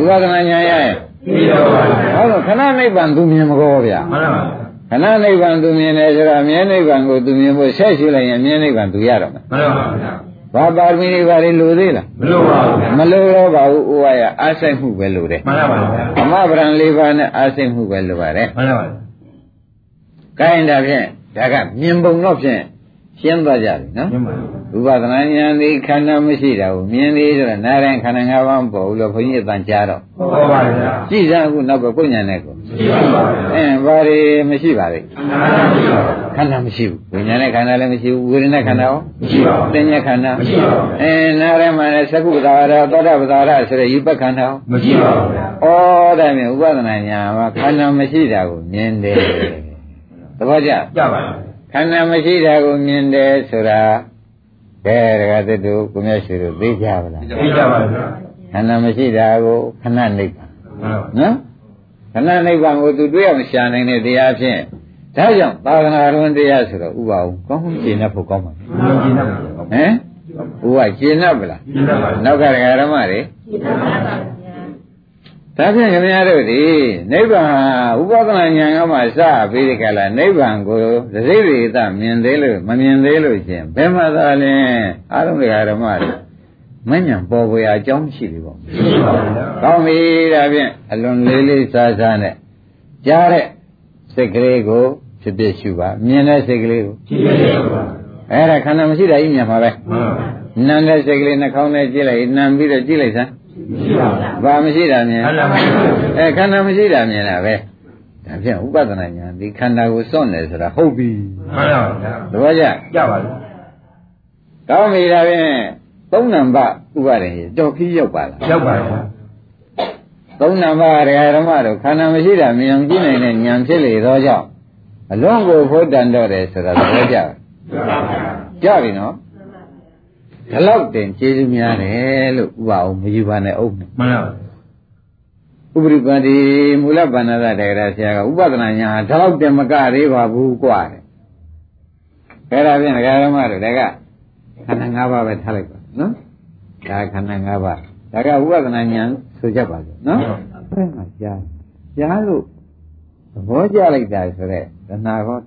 ဥပဒနာဉာဏ်ရရင်ပြီးတော့ပါဗျာဟောတော့ခဏနိဗ္ဗာန်သူမြင်မကောဗျာမှန်ပါခဏနိဗ္ဗာန်သူမြင်တယ်ဆိုတော့အမြဲနိဗ္ဗာန်ကိုသူမြင်ဖို့ဆက်ရှိလိုက်ရင်အမြဲနိဗ္ဗာန်သူရတော့မယ်မှန်ပါဗျာဘာပါရမီတွေဘာတွေလိုသေးလားမလို့ပါဘူးဗျာမလိုတော့ပါဘူးဥဝါယအားစိတ်မှုပဲလိုတယ်မှန်ပါဗျာအမဗရံ၄ပါးနဲ့အားစိတ်မှုပဲလိုပါတယ်မှန်ပါ။ ကိုင်းဒါဖြင့်ဒါကမြင်ပုံတော့ဖြင့်ရှင်းသွားကြပြီနော်မှန်ပါ။ဥဥပဒနာဉာဏ်ဒီခန္ဓာမရှိတာကိုမြင်သေးဆိုတော့နားတိုင်းခန္ဓာ၅ပါးမပေါ်ဘူးလို့ဘုန်းကြီးအတန်ကြားတော့ဟုတ်ပါဗျာကြည့်စမ်းအခုနောက်ကကိုယ်ဉာဏ်နဲ့ကိုရှိပါပါဗျာအင်းဘာတွေမရှိပါလေခန္ဓာမရှိပါဘူးခန္ဓာမရှိဘူးဝိညာဉ်နဲ့ခန္ဓာလည်းမရှိဘူးဝေဒနာခန္ဓာရောမရှိပါဘူးသင်္ညခန္ဓာမရှိပါဘူးအင်းနားထဲမှာလည်းသကုပ္ပဒါရသောတာပဒါရဆိုတဲ့ယူပခန္ဓာရောမရှိပါဘူးဗျာဩဒါမြင်ဥပဒနာညာမှာခန္ဓာမရှိတာကိုမြင်တယ် သဘောကျကြပါလားခန္ဓာမရှိတာကိုမြင်တယ်ဆိုတာကဲဒကာသတ္တုကိုမြတ်ရှိတို့သိကြပါလားသိကြပါဗျာခန္ဓာမရှိတာကိုခဏနိဗ္ဗာန်ဟုတ်နော်ခဏနိဗ္ဗာန်ကိုသူတွေ့အောင်ရှာနိုင်တဲ့တရားဖြင့်ဒါကြောင့်သာသနာတော်တရားဆိုတော့ဥပအောင်ကောင်းကောင်းရှင်းနေဖို့ကောင်းပါဘုရားကျင်းတော့ဟမ်ဥပရှင်းနေပလားကျင်းတော့ပါနောက်ကဒကာရမတွေ ဒါဖြင့်ခင်ဗျားတို့ဒီနိဗ္ဗာန်ဥပဒနာဉာဏ်ကမှစပြီးဒီကလာနိဗ္ဗာန်ကိုသတိရိသမြင်သေးလို့မမြင်သေးလို့ရှင်ဘယ်မှာသာလဲအားလုံးဒကာရမတွေမဉ္ဇဉ်ပေါ်ပေါ်အကြောင်းရှိပြီပေါ့ရှိပါဗျာကောင်းပြီဒါဖြင့်အလွန်လေးလေးစားစားနဲ့ကြားတဲ့စိတ်ကလေးကိုဖြစ်ဖြစ်ရှုပါမြင်တဲ့စိတ်ကလေးကိုရှိပါပါအဲ့ဒါခန္ဓာမရှိတာကြီးမြင်မှာပဲဟုတ်နံတဲ့စိတ်ကလေးနှာခေါင်းနဲ့ကြည့်လိုက်နံပြီးတော့ကြည့်လိုက်စမ်းရှိ ပါဗျာဘာမရှိတာမြင်ခန္ဓာမရှိပါဘူးအဲခန္ဓာမရှိတာမြင်တာပဲဒါဖြင့်ဥပဒနာညာဒီခန္ဓာကိုစွန့်တယ်ဆိုတာဟုတ်ပြီမှန်ပါဗျာသဘောကျကြပါလားကောင်းပြီဒါဖြင့်သုံးနံပါတ်ဥပါဒေတော်ခီးရောက်ပါလားရောက်ပါဗျာသုံးနံပါတ်ဒကာဓမ္မတို့ခန္ဓာမရှိတာမြင်အောင်ကြည့်နိုင်တဲ့ဉာဏ်ဖြစ်လေသောကြောင့်အလုံးကိုဖို့တန်တော့တယ်ဆိုတာသဘောကျလားကြပါဗျာကြပြီနော် ဒီလောက်တင်ကျေးဇူးများတယ်လို့ဥပအောင်မယူပါနဲ့အုပ်နဲ့ မှန်ပါ ဥပရိပတိမူလဗန္နသတေရဆရာကဥပဒနာညာဟာဒီလောက်တင်မကသေးပါဘူးกว่าတဲ့အဲဒါဖြင့်ဒကာဓမ္မတို့ဒါကခန္ဓာ၅ပါးပဲထားလိုက်ပါနော်ဒါခန္ဓာ၅ပါးဒါကဥပဒနာညာဆိုကြပါစို့နော်အဲမှာကြားကြားလို့သဘောကျလိုက်တာဆိုတော့တဏှာကော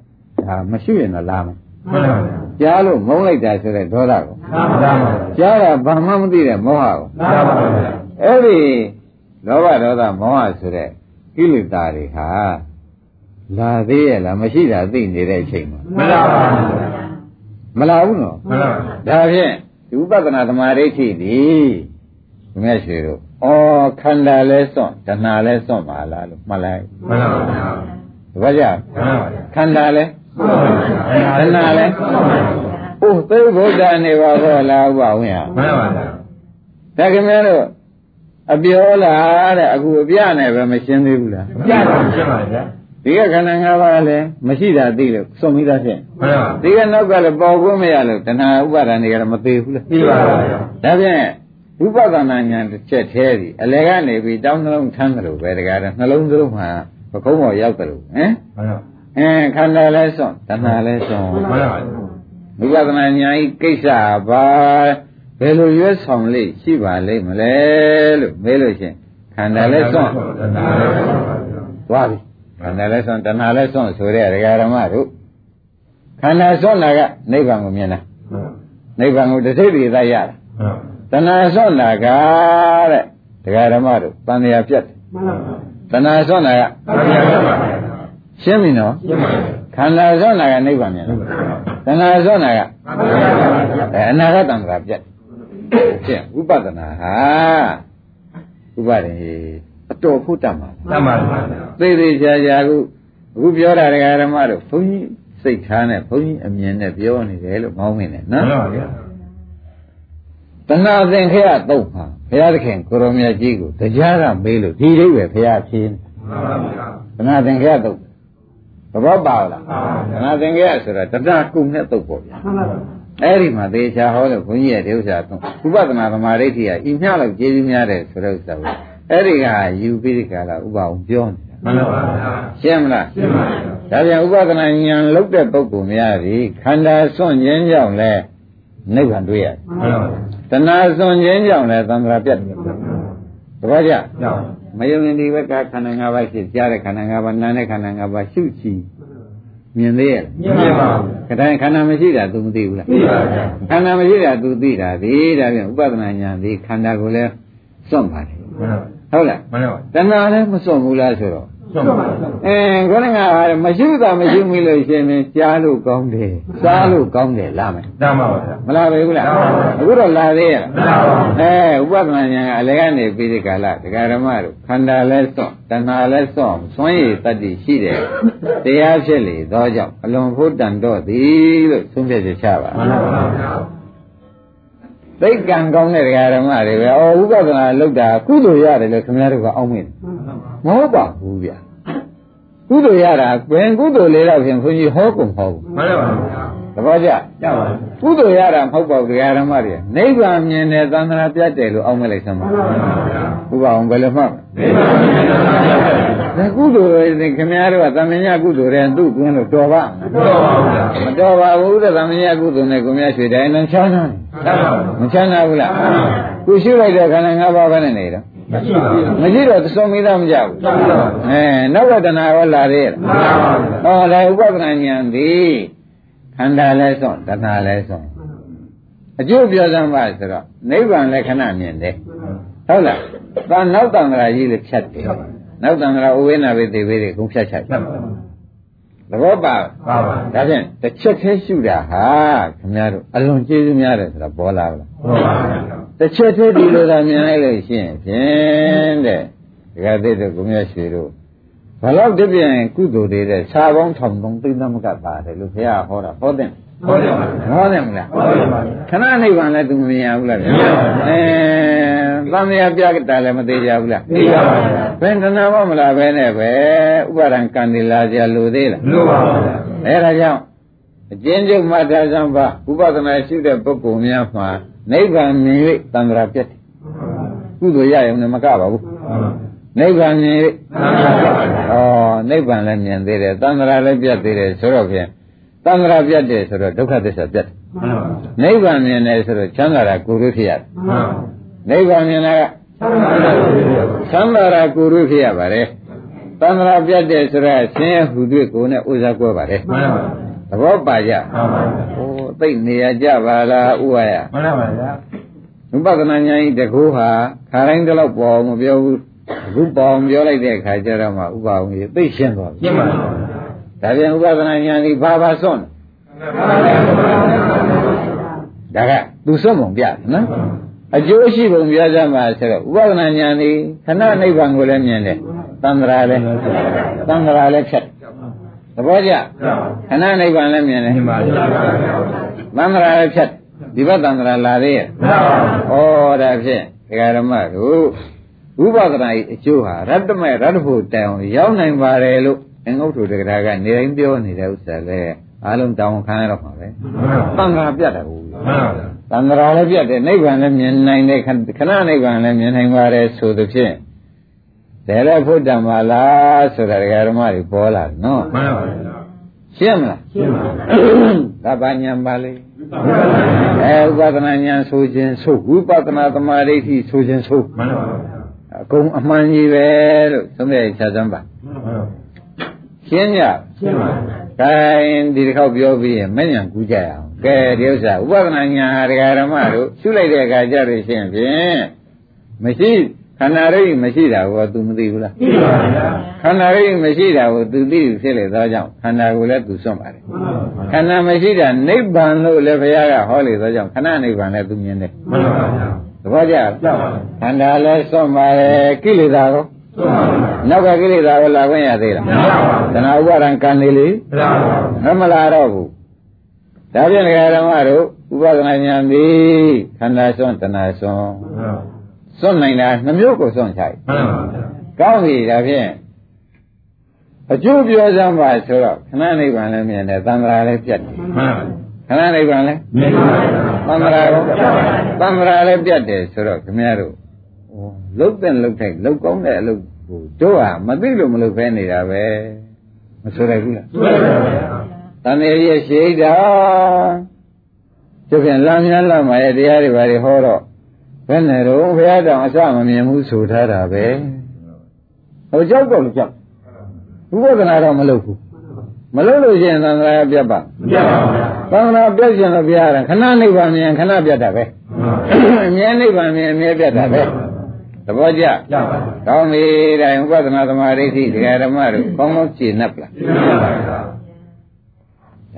ဒါမရှိရင်တော့လာမယ် မှန်ပါဗျာကြားလို့မုန်းလိုက်တာဆိုတဲ့ဒေါသကိုမှန်ပါဗျာကြားတာဘာမှမသိတဲ့မောဟကိုမှန်ပါဗျာအဲ့ဒီလောဘဒေါသမောဟဆိုတဲ့ကိလေသာတွေဟာလာသေးရဲ့လားမရှိတာသိနေတဲ့အချိန်မှာမှန်ပါဗျာမလာဘူးနော်မှန်ပါဗျာဒါဖြင့်ဒီဥပဒနာသမာဓိဋ္ဌိဒီဘုရားရှိတို့ဩခန္ဓာလဲစွန့်တဏှာလဲစွန့်ပါလားလို့မှတ်လိုက်မှန်ပါဗျာတပည့်ကြမှန်ပါဗျာခန္ဓာလဲ မှန်ပါဗျာတဏှာလဲအိုးသေဘုဒ္ဓနေပါဘောလားဥပဝင်းဟာမှန်ပါဗျာဒါခင်ဗျားတို့အပြောလားတဲ့အခုအပြနဲ့ပဲမရှင်းသေးဘူးလားကြပါရှင်းပါဗျာဒီကခန္ဓာ၅ပါးလည်းမရှိတာသိလို့စွန့်ပြီးသားဖြင့်မှန်ပါဒီကနောက်ကလည်းပေါ်ခွင့်မရလို့တဏှာဥပါဒဏ်တွေကလည်းမသေးဘူးလားသိပါပါဗျာဒါဖြင့်ဝိပဿနာဉာဏ်တစ်ချက်သေးသည်အလယ်ကနေပြီးတောင်းနှလုံးထမ်းတယ်လို့ပဲတကားတော့နှလုံးသလုံးမှာပကုံးပေါ်ရောက်တယ်လို့ဟမ်မှန်ပါ အင်းခန္ဓာလည်းစွန့်တဏှာလည်းစွန့်မှန်ပါဗျာဝိပဿနာဉာဏ်ဤကိစ္စဘာဘယ်လိုရွေးဆောင်လိမ့်ရှိပါလိမ့်မလဲလို့မေးလို့ရှင်ခန္ဓာလည်းစွန့်သွားပြီခန္ဓာလည်းစွန့်တဏှာလည်းစွန့်ဆိုတဲ့ဒကာရမတို့ခန္ဓာစွန့်တာကနိဗ္ဗာန်ကိုမြင်တာနိဗ္ဗာန်ကိုတစ်စိတ်တည်းသာရတာတဏှာစွန့်တာကတဲ့ဒကာရမတို့တန်လျာပြတ်တယ်တဏှာစွန့်တာက ရှင်းပြီနော်ခန္ဓာစွန့်တာကနိဗ္ဗာန်မြင်တာတဏှာစွန့်တာကအဲအနာဂတ်တံ္ဍရာပြတ်တယ်ဖြင့်ဝိပဿနာဟာဥပဒေအတော်ဖို့တတ်မှာတမန်ပါသေးသေးချာချာအခုအခုပြောတာဒကာဓမ္မတို့ဘုန်းကြီးစိတ်ထားနဲ့ဘုန်းကြီးအမြင်နဲ့ပြောနေတယ်လို့မောင်းမိနေနော်မှန်ပါဗျာတဏှာသင်္ခေယတုတ်မှာဘုရားသခင်ကိုရောမြတ်ကြီးကိုတရားကမေးလို့ဒီလေးပဲဘုရားဖြေနေမှန်ပါဗျာတဏှာသင်္ခေယတုတ် သဘောပါလားမှန်ပါဗျာတဏှာသင်္ခေယဆိုတာတဏှာကုနဲ့တုတ်ပေါ့ဗျာအဲ့ဒီမှာသေချာဟောလို့ဘုန်းကြီးရဲ့ဒီဥစ္စာတော့ဥပဒနာသမာဓိဋ္ဌိကဤမျှလောက်ကျေးဇူးများတယ်ဆိုတဲ့ဥစ္စာကိုအဲ့ဒီကယူပြီးဒီကလာဥပအောင်ပြောနေတာမှန်ပါဗျာရှင်းမလားရှင်းပါဗျာဒါပြန်ဥပဒနာဉာဏ်လုတ်တဲ့ပုဂ္ဂိုလ်များပြီခန္ဓာစွန့်ခြင်းကြောင့်လဲနိဗ္ဗာန်တွေ့ရတယ်မှန်ပါဗျာတဏှာစွန့်ခြင်းကြောင့်လဲသံဃာပြတ်တယ်တပည့်ကြကြောက် မယုံရင်ဒီဘက်ကခန္ဓာ၅ပါးရှိကြားတဲ့ခန္ဓာ၅ပါးနားတဲ့ခန္ဓာ၅ပါးရှုချီမြင်သေးရဲ့မြင်ပါပါခတိုင်းခန္ဓာမရှိတာ तू မသိဘူးလားသိပါဗျာခန္ဓာမရှိတာ तू သိတာဒီဒါပြန်ဥပဒနာဉာဏ်ဒီခန္ဓာကိုလဲစွန့်ပါတယ်မှန်ပါဟုတ်လားမှန်ပါတဏှာလည်းမစွန့်ဘူးလားဆိုတော့ဆုံးပါဗျာ အင်းခொနကမရှိတာမရှိမိလို့ရှင်ရင်ကြားလို့ကောင်းတယ်စားလို့ကောင်းတယ်လားမယ်တမ်းပါဗျာမလာပေဘူးလားလာပါဘူးအခုတော့လာသေးရဲ့လာပါဘူးအဲဥပဒနာညာကအလကနေပြီးဒီကာလဒကာဓမ္မတို့ခန္ဓာလဲစွန့်တဏှာလဲစွန့်စွန့်ရည်တတ္တိရှိတယ်တရားဖြစ်လေသောကြောင့်အလွန်ဖို့တန်တော့သည်လို့သုံးဖြတ်ချက်ချပါမှန်ပါဗျာသိက္ကံကောင်းတဲ့ဒကာဓမ္မတွေပဲအော်ဥပဒနာလောက်တာကုသိုလ်ရတယ်လို့ခင်ဗျားတို့ကအောင်းမင်း မဟုတ်ပါဘူးဗျကုသိုလ်ရတာပင်ကုသိုလ်လေးတော့ဖြင့်ခွန်ကြီးဟောကုန်ဟောဘူးမှန်ပါပါတပည့်ကြကြပါဘူးကုသိုလ်ရတာမဟုတ်ပါဘူးတရားဓမ္မတွေနိဗ္ဗာန်မြင်တယ်သန္တရာပြတ်တယ်လို့အောက်မဲ့လိုက်သမ်းပါဘုရားအောင်ဘယ်လိုမှမဒါကုသိုလ်တွေခင်ဗျားတို့ကသံမြညာကုသိုလ်တွေသူ့ကွင်းလို့တော်ပါမတော်ပါဘူးမတော်ပါဘူးတဲ့သံမြညာကုသိုလ်နဲ့ကိုမြတ်ရွှေတိုင်းလုံးချမ်းသာတယ်မချမ်းသာဘူးလားကိုရှိလိုက်တဲ့ခန္ဓာ၅ပါးပဲနဲ့နေတော့ မရှိပါဘူး မရှိတော့သုံးမိသားမကြဘူးအဲနောက်ကတဏှာရောလာသေးရဲ့ မှန်ပါဗျာ ဟောလေဥပဒနာဉာဏ်သည်ခန္ဓာလဲဆုံးတဏှာလဲဆုံးအကျိုးပြောစမ်းပါဆိုတော့နိဗ္ဗာန်လည်းခဏမြင်တယ်ဟုတ်လား။ဒါနောက်တန်ត្រာကြီးလည်းဖြတ်တယ်။နောက်တန်ត្រာဥဝိနာဝိသေဝိတွေကုန်ဖြတ်ချ တ တယ် မ်းပါ ။သဘောပါ ပါပါ ။ဒါဖြင့်တစ်ချက်သေးရှုတာဟာခင်ဗျားတို့အလွန်ကျေးဇူးများတယ်ဆိုတာပေါ်လာလား ဟုတ်ပါဗျာ ။ တစ်ချက်သေးဒီလိုသာမြင်လိုက်လို့ရှိရင်ဖြင့်တဲ့ဒီကသိတဲ့ကိုမြတ်ရွှေတို့ဘလောက်တပြင်းကုသိုလ်တွေတဲ့ခြာပေါင်းထောင်သုံးသိသမကပါတယ်လို့ဘုရားဟောတာဟောတဲ့ဟုတ်တယ်ပါဟောတယ်မလားဟုတ်တယ်ပါခဏနိဗ္ဗာန်လည်းသူမမြင်ရဘူးလားဗျာမြင်ပါဘူးအဲသံဃာပြတာလည်းမသေးကြဘူးလားသိပါပါဗျာဘယ်တဏှာမမလားပဲနဲ့ပဲဥပါဒံကံဒီလာကြလို့သေးလားလို့ပါဗျာအဲဒါကြောင့်အကျဉ်းချုပ်မှတ်ထားစမ်းပါဥပဒနာရှိတဲ့ပုဂ္ဂိုလ်များမှာ နိဗ္ဗာန်မြင်၍သံဃာပြတ်တယ်ကုသိုလ်ရရုံနဲ့မကပါဘူးနိဗ္ဗာန်မြင်၍ဩနိဗ္ဗာန်လည်းမြင်သေးတယ်သံဃာလည်းပြတ်သေးတယ်ဆိုတော့ဖြင့်သံဃာပြတ်တယ်ဆိုတော့ဒုက္ခသစ္စာပြတ်တယ်နိဗ္ဗာန်မြင်တယ်ဆိုတော့ချမ်းသာတာကိုယ်ရဖြစ်ရတယ်နိဗ္ဗာန်မြင်တာကချမ်းသာတာကိုယ်ရဖြစ်ရပါတယ်သံဃာပြတ်တယ်ဆိုတော့ဆင်းရဲဟူတွေ့ကိုယ်နဲ့ဥစ္စာကွဲပါတယ် သဘောပါကြဟိုသိနေရကြပါလားဥဝါယမှန်ပါဗျာဝိပဿနာဉာဏ်ဤတကူဟာခါတိုင်းတလောက်ပေါ်အောင်မပြောဘူးအခုပေါ်အောင်ပြောလိုက်တဲ့အခါကျတော့မှဥပအောင်ကြီးသိရှင်းသွားပြီရှင်းပါဗျာဒါပြန်ဥပဒနာဉာဏ်ဤဘာဘာစွန့်ဒါကသူစွန့်ပုံပြတယ်နော်အကျိုးရှိပုံပြကြမှာဆိုတော့ဥပဒနာဉာဏ်ဤခဏနိဗ္ဗာန်ကိုလည်းမြင်တယ်သံဃာလည်းသံဃာလည်းဖြတ် သဘောကျခဏနိဗ္ဗာန်လည်းမြင်တယ်ရှင်းပါဗျာသံဃာလည်းဖြတ်ဒီဘက်သံဃာလာသေးရဲ့မှန်ပါဗျာဩဒါဖြင့်ဒကာဓမ္မတို့ဝိပဿနာ၏အကျိုးဟာရတ္တမေရတ္တဖို့တိုင်အောင်ရောက်နိုင်ပါတယ်လို့အင်္ဂုတ္တဒကရာကနေတိုင်းပြောနေတဲ့ဥစ္စာလဲအားလုံးတောင်းခံရတော့မှာပဲသံဃာပြတ်တယ်ဘူးမှန်ပါဗျာသံဃာလည်းပြတ်တယ်နိဗ္ဗာန်လည်းမြင်နိုင်တယ်ခဏခဏနိဗ္ဗာန်လည်းမြင်နိုင်ပါတယ်ဆိုသဖြင့် ဒါလည်းဖို့တံပါလားဆိုတာဒကာဓမ္မတွေပေါ်လာတယ်နော်မှန်ပါဗျာရှင်းမလားရှင်းပါဗျာဒါဘာညာပါလေအဲဥပဒနာညာဆိုခြင်းဆိုဝိပဿနာသမာဓိဋ္ဌိဆိုခြင်းဆိုမှန်ပါဗျာအကုန်အမှန်ကြီးပဲလို့သုံးရချစမ်းပါရှင်းကြရှင်းပါဗျာခိုင်းဒီတစ်ခေါက်ပြောပြီးရင်မညံကူးကြရအောင်ကဲဒီဥစ္စာဥပဒနာညာဒကာဓမ္မတို့ရှုလိုက်တဲ့အခါကျတော့ရှင်းဖြင့်မရှိ ခန္ဓာရိပ်မရှိတာကို तू မသိဘူးလား ရှင်းပါဗျာ ခန္ဓာရိပ်မရှိတာကို तू သိဖြစ်လေသောကြောင့်ခန္ဓာကိုလည်း तू စွန့်ပါတယ်ခန္ဓာမရှိတာနိဗ္ဗာန်လို့လည်းဘုရားကဟောလေသောကြောင့်ခဏနိဗ္ဗာန်လည်း तू မြင်တယ် မှန်ပါဗျာ သဘောကျလား ကြပါဗျာ ခန္ဓာလည်းစွန့်ပါတယ်ကိလေသာကို ရှင်းပါဗျာ နောက်ကကိလေသာကိုလာခွင့်ရသေးလား မရပါဘူး တဏှာဥပါဒံကံနေလေ မရပါဘူး မမလာတော့ဘူးဒါဖြင့်ဒကာဓမ္မတို့ဥပဒနာဉာဏ်သည်ခန္ဓာစွန့်တဏှာစွန့် စွန့်နိုင်တာနှမျိုးကိုစွန့်ချိုက်မှန်ပါဗျာကောင်းပြီဒါဖြင့်အကျိုးပြောစမ်းပါဆိုတော့ခဏနိဗ္ဗာန်လည်းမြင်တယ်သံဃာလည်းပြတ်တယ်မှန်ပါခဏနိဗ္ဗာန်လည်းမြင်ပါဗျာသံဃာရောသံဃာလည်းပြတ်တယ်ဆိုတော့ခင်ဗျားတို့ဟိုလုတ်တဲ့လုတ်ထိုက်လုတ်ကောင်းတဲ့အလုပ်ကိုတို့ဟာမသိလို့မလုပ်ဖဲနေတာပဲမဆိုရဘူးလားရှင်းပါဗျာတန်ရရဲ့ရှိတာကျုပ်ပြန်လမ်းများလမ်းမှာရဲ့တရားတွေဘာတွေဟောတော့ ဘယ်နဲ့တော့ဘုရားတောင်အစမမြင်ဘူးဆိုထားတာပဲဟိုကြောက်တော့ကြောက်ဘုရားကနာတော့မလုပ်ဘူးမလုပ်လို့ရှိရင်သံဃာပြတ်ပါမပြပါဘူးဗျာသံဃာပြတ်ရှင်လို့ဘုရားကခဏနိဗ္ဗာန်မြင်ခဏပြတ်တာပဲအမြဲနိဗ္ဗာန်မြင်အမြဲပြတ်တာပဲသသဘောကျရပါဗျာကောင်းပြီဒါဥပဒနာသမာဓိဋ္ဌိဒကာဓမ္မတို့ကောင်းကောင်းရှင်း납လားပြပါပါ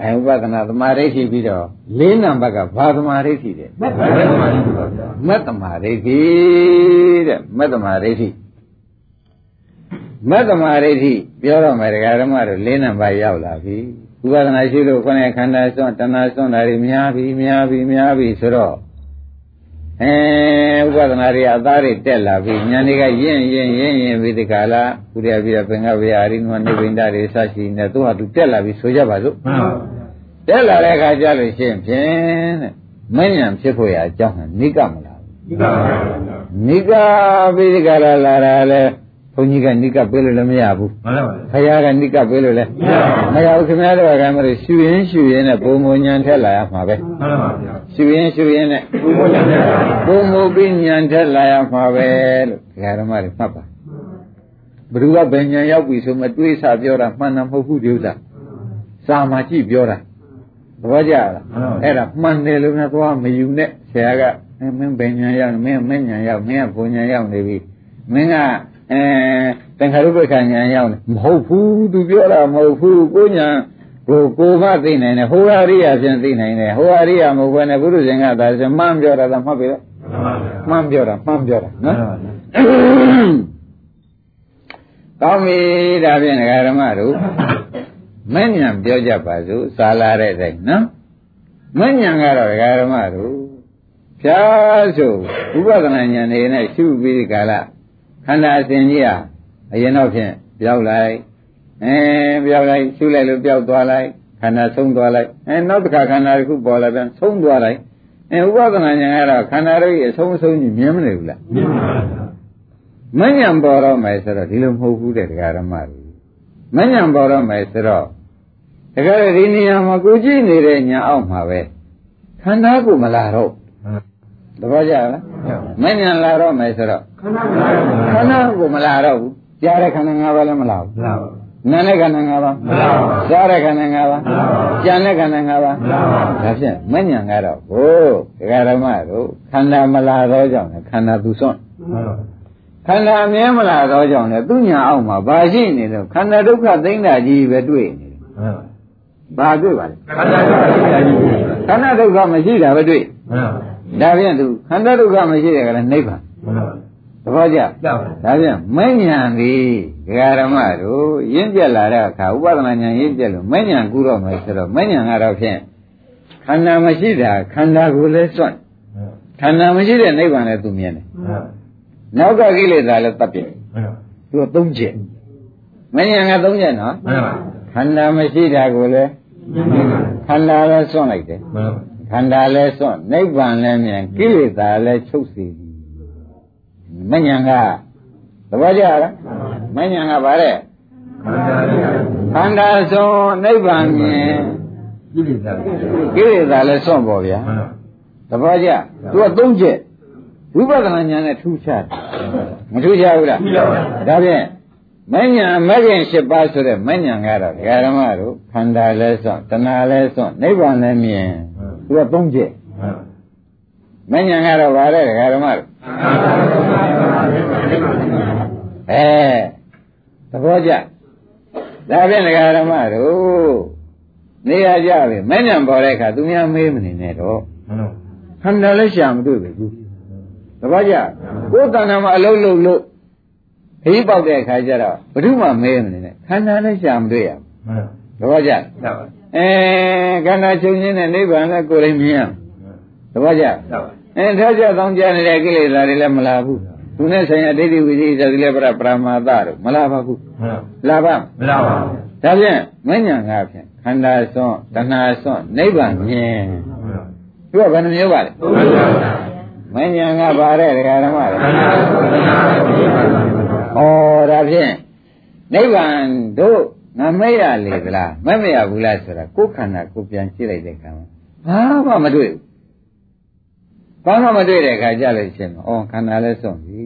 ဗျာဒါဥပဒနာသမာဓိဋ္ဌိပြီးတော့လေးနံပါတ်ကဘာသမာဓိဋ္ဌိတဲ့မတ်ပါပါဗျာမတ္တမာဒိဋ္ဌိတဲ့မတ္တမာဒိဋ္ဌိမတ္တမာဒိဋ္ဌိပြောတော့မယ်ဒကာဓမ္မတို့လေးနံပါတ်ရောက်လာပြီဥပဒနာရှိလို့ခொနဲ့ခန္ဓာစွန့်တဏှာစွန့်တာတွေများပြီများပြီများပြီဆိုတော့ အဲဥပဒနာတွေအသားတွေတက်လာပြီဉာဏ်တွေကရင့်ရင့်ရင့်ရင့်ပြီးဒီကလာကုရိယပြပင်္ဂဝေအာရိနုနိဗ္ဗိန္ဒတွေစရှိနေသူဟာသူတက်လာပြီဆိုကြပါစို့မှန်ပါဗျာတက်လာတဲ့အခါကျလို့ရှိရင်ဖြင့်တဲ့မဉ္ဇဉ်ဖြစ်ဖို့ရအကြောင်းဟန်နိကမလားဘူးဒီပါပါဗျာနိကပိဒကလာလာတာလဲ ဘုန်းကြီးကနိကပေးလို့လည်းမရဘူးမှန်ပါဗျာခရားကနိကပေးလို့လည်းမရဘူးခင်ဗျားတို့ကမှလို့ရှူရင်ရှူရင်နဲ့ပုံမညံထက်လာရမှာပဲမှန်ပါဗျာရှူရင်ရှူရင်နဲ့ဘုရားကျမ်းစာပုံမပြီးညံထက်လာရမှာပဲလို့ဒကာဓမ္မတွေမှတ်ပါဘ누구ကဘယ်ညံရောက်ပြီဆိုမှတွေးစာပြောတာမှန်တာမဟုတ်ဘူးဒီဥစ္စာစာမှာကြည့်ပြောတာသဘောကျလားအဲ့ဒါမှန်တယ်လို့များသွားမယူနဲ့ဆရာကမင်းဘယ်ညံရောက်မင်းမင်းညံရောက်မင်းကဘုံညံရောက်နေပြီမင်းက အဲတန်ခါရုပ္ပခဏံရောက်နေမဟုတ်ဘူးသူပြောတာမဟုတ်ဘူးကိုညာကိုကိုမသိနိုင်တယ်ဟိုဟာရိယာဖြင့်သိနိုင်တယ်ဟိုဟာရိယာမဟုတ်ဘဲနဲ့ဘုရုရှင်ကသာဆိုမှန်ပြောတာသာမှတ်ပြီလားမှန်ပါဗျာမှန်ပြောတာမှန်ပြောတာနော်မှန်ပါဗျာကောင်းပြီဒါဖြင့်ဒကာဓမ္မတို့မဉ္ဇဉ်ပြောကြပါစို့စာလာတဲ့အတိုင်းနော်မဉ္ဇဉ်ကတော့ဒကာဓမ္မတို့ဖြားဆိုဥပဒနာဉာဏ်နေနဲ့ရှုပြီးဒီကာလခ န္ဓာအစဉ်ကြီးဟာအရင်တော့ဖြင့်ပြောက်လိုက်အဲပြောက်လိုက်ရှုလိုက်လို့ပြောက်သွားလိုက်ခန္ဓာဆုံးသွားလိုက်အဲနောက်တစ်ခါခန္ဓာတစ်ခုပေါ်လာပြန်ဆုံးသွားလိုက်အဲဥပဒနာဉာဏ်ကတော့ခန္ဓာတို့ရဲ့အဆုံးအဆုံးကြီးမြင်မနေဘူးလားမြင်ပါဗျာမညံပေါ်တော့မယ်ဆိုတော့ဒီလိုမဟုတ်ဘူးတဲ့ဒကာရမတွေမညံပေါ်တော့မယ်ဆိုတော့ဒကာရဒီနေရာမှာကိုကြည့်နေတဲ့ညာအောက်မှာပဲခန္ဓာကိုမလာတော့သဘောကျလားမညံလာတော့မယ်ဆိုတော့ ခဏခဏပါခန္ဓာကိုမလာတော့ဘူးကြားတဲ့ခန္ဓာ၅ပါးလည်းမလာဘူးလာပါနာနဲ့ခန္ဓာ၅ပါးမလာပါဘူးကြားတဲ့ခန္ဓာ၅ပါးမလာပါဘူးကြံတဲ့ခန္ဓာ၅ပါးမလာပါဘူးဒါဖြင့်မညံကတော့ဟိုဒကာရမတို့ခန္ဓာမလာတော့ကြောင့်လည်းခန္ဓာသူစွန့်မှန်ပါခန္ဓာမြဲမလာတော့ကြောင့်လေသူညာအောက်မှာဘာရှိနေလို့ခန္ဓာဒုက္ခသိမ့်တာကြီးပဲတွေ့နေတယ်မှန်ပါ။ဘာတွေ့ပါလဲခန္ဓာကိုယ်ရှိတာကြီးမှန်။ခန္ဓာဒုက္ခမရှိတာပဲတွေ့ပါ။ဒါဖြင့်သူခန္ဓာဒုက္ခမရှိတဲ့ကလည်းနိဗ္ဗာန်မှန်ပါ။ သဘောကျရပါ။ဒါဖြင့်မဉ္ဇဉ်သည်ဒကာရမတို့ရင့်ပြက်လာတဲ့အခါဥပဒနာဉာဏ်ရင့်ပြက်လို့မဉ္ဇဉ်ကူတော့မယ်ဆိုတော့မဉ္ဇဉ်ကတော့ဖြင့်ခန္ဓာမရှိတာခန္ဓာကိုယ်လည်းစွန့်ခန္ဓာမရှိတဲ့နိဗ္ဗာန်လည်းသူမြင်တယ်မှန်။နောက်ကကိလေသာလည်းတတ်ပြစ်ပါ။သူကသုံးချက်။မဉ္ဇဉ်ကသုံးချက်နော်မှန်ပါခန္ဓာမရှိတာကိုလည်းခန္ဓာလည်းစွန့်လိုက်တယ်မှန်ပါခန္ဓာလည်းစွန့်နိဗ္ဗာန်လည်းမြန်ကိလေသာလည်းချုပ်စီ သည်မဉ္ဇဉ်ကသဘောကျလားမဉ္ဇဉ်ကဗါတဲ့ခန္ဓာလေးခန္ဓာစွန့်နိဗ္ဗာန်မြင်ကြည့်လိုက်တာကိလေသာလည်းစွန့်ပေါ်ဗျာမှန်ပါသဘောကျသူကသုံးချက်ဝိပဿနာဉာဏ်နဲ့ထူးခြားတယ်မထူးခြားဘူးလားကြည့်လိုက်ပါဒါဖြင့်မဉ္ဇဉ်မဂ္ဂင်၈ပါးဆိုတဲ့မဉ္ဇဉ်ကတော့ဒကာရမတို့ခန္ဓာလည်းစွန့်တဏှာလည်းစွန့်နိဗ္ဗာန်လည်းမြင်သူကသုံးချက်မှန်ပါမဉ္ဇဉ်ကတော့ဗါတဲ့ဒကာရမတို့ အဲသဘောကျဒါဖြင့်ဒကာရမတို့နေရကြပြီမဉ္ဇဉ်ပေါ်တဲ့အခါသူများမေးမနေနဲ့တော့မှန်ပါခန္ဓာလည်းရှာမတွေ့ပဲဘူးသဘောကျကိုယ်တဏ္ဍာမှာအလုံးလုံးလို့ခရီးပေါက်တဲ့အခါကျတော့ဘယ်သူမှမဲမနေနဲ့ခန္ဓာလည်းရှာမတွေ့ရဘူးမှန်သဘောကျပါရပါအဲခန္ဓာချုပ်ခြင်းနဲ့နိဗ္ဗာန်လည်းကိုယ်လည်းမြင်ရမယ်သဘောကျရပါအဲထားကြတောင်းကြနေတဲ့ကိလေသာတွေလည်းမလာဘူး သူနဲ့ဆိုင်ရာဒိဋ္ဌိဝိသိသတိလည်းပရပရမာသတို့မလာပါဘူးမှန်လာပါမလာပါဘူးဒါဖြင့်မဉ္ဇဏ်ကားဖြင့်ခန္ဓာစွန့်တဏှာစွန့်နိဗ္ဗာန်မြင်မှန်သူကဘယ်နှမျိုးပါလဲပါမှန်ပါမဉ္ဇဏ်ကပါတဲ့ဒကာဓမ္မတွေခန္ဓာကိုယ်ခန္ဓာကိုယ်ပါဩဒါဖြင့်နိဗ္ဗာန်တို့ငါမဲ့ရလေသလားမဲ့မရဘူးလားဆိုတာကိုယ်ခန္ဓာကိုယ်ပြန်ကြည့်လိုက်တဲ့အခါမှာဘာမှမတွေ့ဘူးဘာမှမတွေ့တဲ့အခါကြလို့ရှင်းမှာဩခန္ဓာလည်းစွန့်ပြီ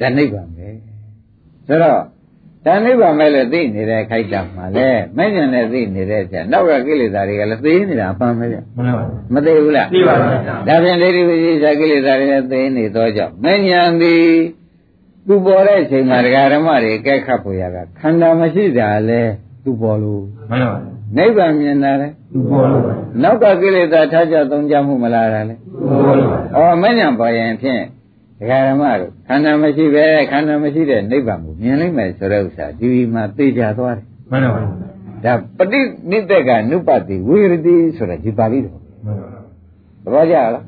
ဒါနိဗ္ဗာန်ပဲဆိုတော့ဒါနိဗ္ဗာန်ပဲလို့သိနေတဲ့ခိုက်တာမှာလေမဲ့ညာနဲ့သိနေတဲ့ချက်နောက်ကကိလေသာတွေကလည်းသိနေတာအမှန်ပဲဗျမှန်ပါမသိဘူးလားသိပါပါဒါဖြင့်ဒိဋ္ဌိဝိသေသကိလေသာတွေလည်းသိနေသောကြောင့်မဉ္ဇဉ်သည်သူပေါ်တဲ့အချိန်မှာဒကာဓမ္မတွေကဲခတ်ဖို့ရတာခန္ဓာမရှိတာလဲသူပေါ်လို့မှန်ပါပါနိဗ္ဗာန်မြင်တာလဲသူပေါ်လို့ပါနောက်ကကိလေသာထားကြသုံးကြမှုမလားတာလဲသူပေါ်လို့ပါအော်မညံပေါ်ရင်ဖြင့် ဒကာဓမ္မတို့ခန္ဓာမရှိပဲခန္ဓာမရှိတဲ့နိဗ္ဗာန်ကိုမြင်လိုက်မယ်ဆိုတဲ့ဥစ္စာဒီမှာသိကြသွားတယ်မှန်ပါပါဒါပฏิနိတကနုပတိဝိရတိဆိုတာဒီပါဠိတော်မှန်ပါပါသဘောကျလား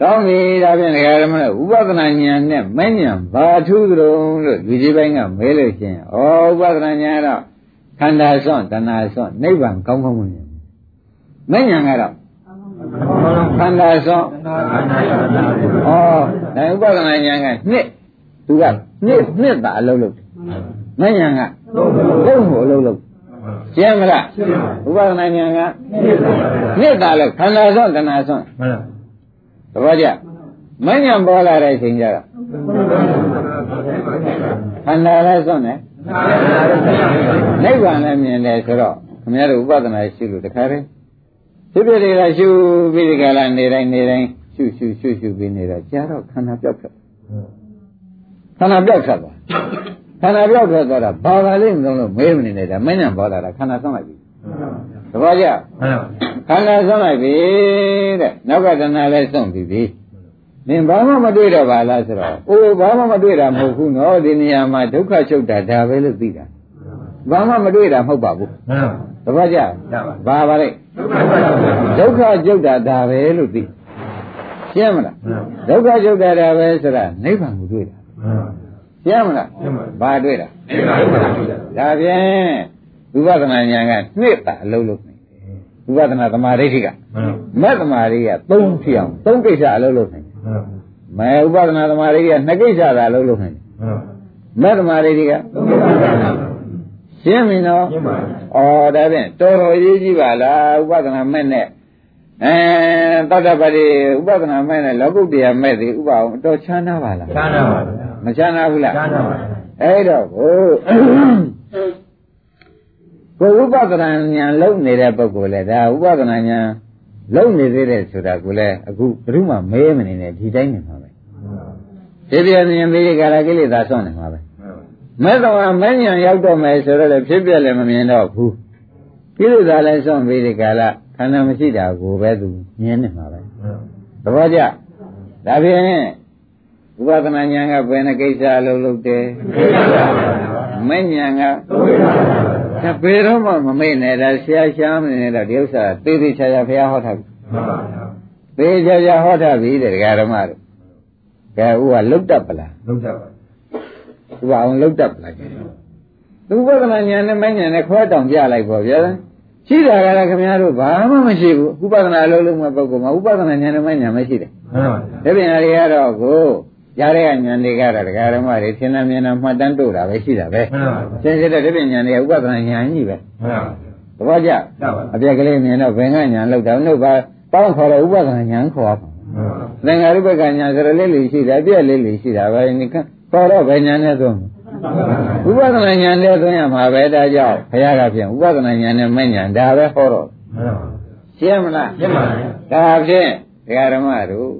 ကောင်းပြီဒါဖြင့်ဒကာဓမ္မတို့ဥပဒနာဉာဏ်နဲ့မဉဏ်ဘာထူးကြုံလို့လူကြီးပိုင်းကမဲလို့ချင်းဩဥပဒနာဉာဏ်ကတော့ခန္ဓာစွန့်တဏှာစွန့်နိဗ္ဗာန်ကောင်းကောင်းမမြင်ဘူးမဉဏ်ကတော့ ခန္ဓာစွန့်ခန္ဓာရတာဩဒါဥပဒနာဉာဏ်ကနှစ်သူကနှစ်နှစ်သာအလုပ်လုပ်တယ်မဉဏ်ကသုံးဖို့အလုပ်လုပ်ရှင်းမလားဥပဒနာဉာဏ်ကနှစ်သာလို့ခန္ဓာစွန့်တဏှာစွန့်မှန်ပါသဘောကျမဉဏ်ပေါ်လာတဲ့အချိန်ကျတော့ခန္ဓာလည်းစွန့်တယ်နိဗ္ဗာန်လည်းမြင်တယ်ဆိုတော့ခင်ဗျားတို့ဥပဒနာရှိလို့တခါတည်း ဖြစ်ဖြစ်တွေကရှုပြီးဒီကလာနေတိုင်းနေတိုင်းရှုရှုရှုရှုပြီးနေတော့ကြာတော့ခန္ဓာပြောက်ထွက်ခန္ဓာပြောက်ထွက်သွားခန္ဓာပြောက်ထွက်သွားတာဘာသာလေးမလုံးလို့မေးမနေနဲ့ဒါမဉဏ်ပေါ်လာတာခန္ဓာစွန့်လိုက်ပြီသဘောကျမှန်ပါခန္ဓာဆုံးလိုက်ပြီတဲ့နောက်ကတဏှာလည်းဆုံးပြီပြီနင်ဘာမှမတွေ့တော့ပါလားဆိုတော့အိုးဘာမှမတွေ့တာမဟုတ်ဘူးနော်ဒီနေရာမှာဒုက္ခချုပ်တာဒါပဲလို့သိတာဘာမှမတွေ့တာမဟုတ်ပါဘူးမှန်ပါတပတ်ကြဘာပါလဲ ဒုက္ခချုပ်တာဒါပဲလို့သိရှင်းမလားဒုက္ခချုပ်တာဒါပဲဆိုတာနိဗ္ဗာန်ကိုတွေ့တာရှင်းမလားဘာတွေ့တာဒါဖြင့်ဝိပဿနာဉာဏ်ကနှစ်တာအလုံးလုံးဝိပဿနာသမာဓိဋ္ဌိကမက်သမာဓိက၃ဖြစ်အောင်၃ကိစ္စအလုပ်လုပ်နိုင်တယ်။မဲဥပဒနာသမာဓိက2ကိစ္စသာအလုပ်လုပ်နိုင်တယ်။မက်သမာဓိက ရှင်းပြီနော်။အော်ဒါဖြင့်တော်တော်ရေးကြည့်ပါလားဥပဒနာမဲ့နဲ့အဲတတ္တပတိဥပဒနာမဲ့နဲ့လောကုတ္တရာမဲ့ဒီဥပအောင်တော်ချမ်းသာပါလားချမ်းသာပါဗျာမချမ်းသာဘူးလားချမ်းသာပါအဲ့တော့ကိုကိုဥပဒနာဉာဏ်လုံနေတဲ့ပုဂ္ဂိုလ်လေဒါဥပဒနာဉာဏ်လုံနေသေးတယ်ဆိုတာကိုလည်းအခုဘယ်သူမှမဲမနေနဲ့ဒီတိုင်းနေမှာပဲဒီပြဉာဏ်ပြီးကြလားကိလေသာဆွန့်နေမှာပဲ မဲ့တော်ကမဲ့ဉာဏ်ရောက်တော့မယ်ဆိုတော့လည်းဖြစ်ပြလည်းမမြင်တော့ဘူးကိလေသာလည်းဆွန့်ပြီးဒီကလာခန္ဓာမရှိတာကိုပဲသူမြင်နေမှာပဲသဘောကျဒါဖြင့်ဥပဒနာဉာဏ်ကဘယ်နှကိစ္စအလုပ်လုပ်တယ်မဲ့ဉာဏ်ကဒါဘယ်တော့မှမမေ့နဲ့ဒါဆရာရှားမနေတော့ဒီဥစ္စာသေသေးချာချာဘုရားဟောထားပြီသေချာချာဟောထားပြီတဲ့ဒကာဓမ္မတို့ကဲဥကလုတ်တတ်ပလားလုံးကြပါ ဥပအောင်လုတ်တတ်ပလားသူဥပဒနာဉာဏ်နဲ့မဉာဏ်နဲ့ခွဲတောင်ပြလိုက်ပေါ့ဗျာရှိတာကလည်းခင်ဗျားတို့ဘာမှမရှိဘူးဥပဒနာလုံးလုံးမဲ့ပုဂ္ဂိုလ်မှာဥပဒနာဉာဏ်နဲ့မဉာဏ်မရှိတယ်မှန်ပါဒါပြန်ရီကတော့ကိုကြားတဲ့ဉာဏ်တွေကတော့ဒကာဓမ္မတွေသင်္နာမြင်နာမှတ်တမ်းတို့တာပဲရှိတာပဲမှန်ပါသင်စစ်တဲ့ဒါပြန်ဉာဏ်တွေကဥပဒနာဉာဏ်ကြီးပဲမှန်ပါသဘောကျတပါအပြက်ကလေးမြင်တော့ဘယ်ကညာလောက်တာနှုတ်ပါပေါင်းခေါ်တော့ဥပဒနာညာခေါ်ပါသင်္ဃာရုပ္ပကညာဆိုတော့လေးလေးရှိတာအပြက်လေးလေးရှိတာပဲဒီက ခေါ်တော့ဘယ်ညာနဲ့သုံးဥပဒနာညာနဲ့သုံးရမှာပဲဒါကြောင့်ဘုရားကပြန်ဥပဒနာညာနဲ့မဲ့ညာဒါပဲဟောတော့ မှန်ပါ ရှင်းမလား ရှင်းပါပြီ ဒါဖြင့်ဒကာဓမ္မတို့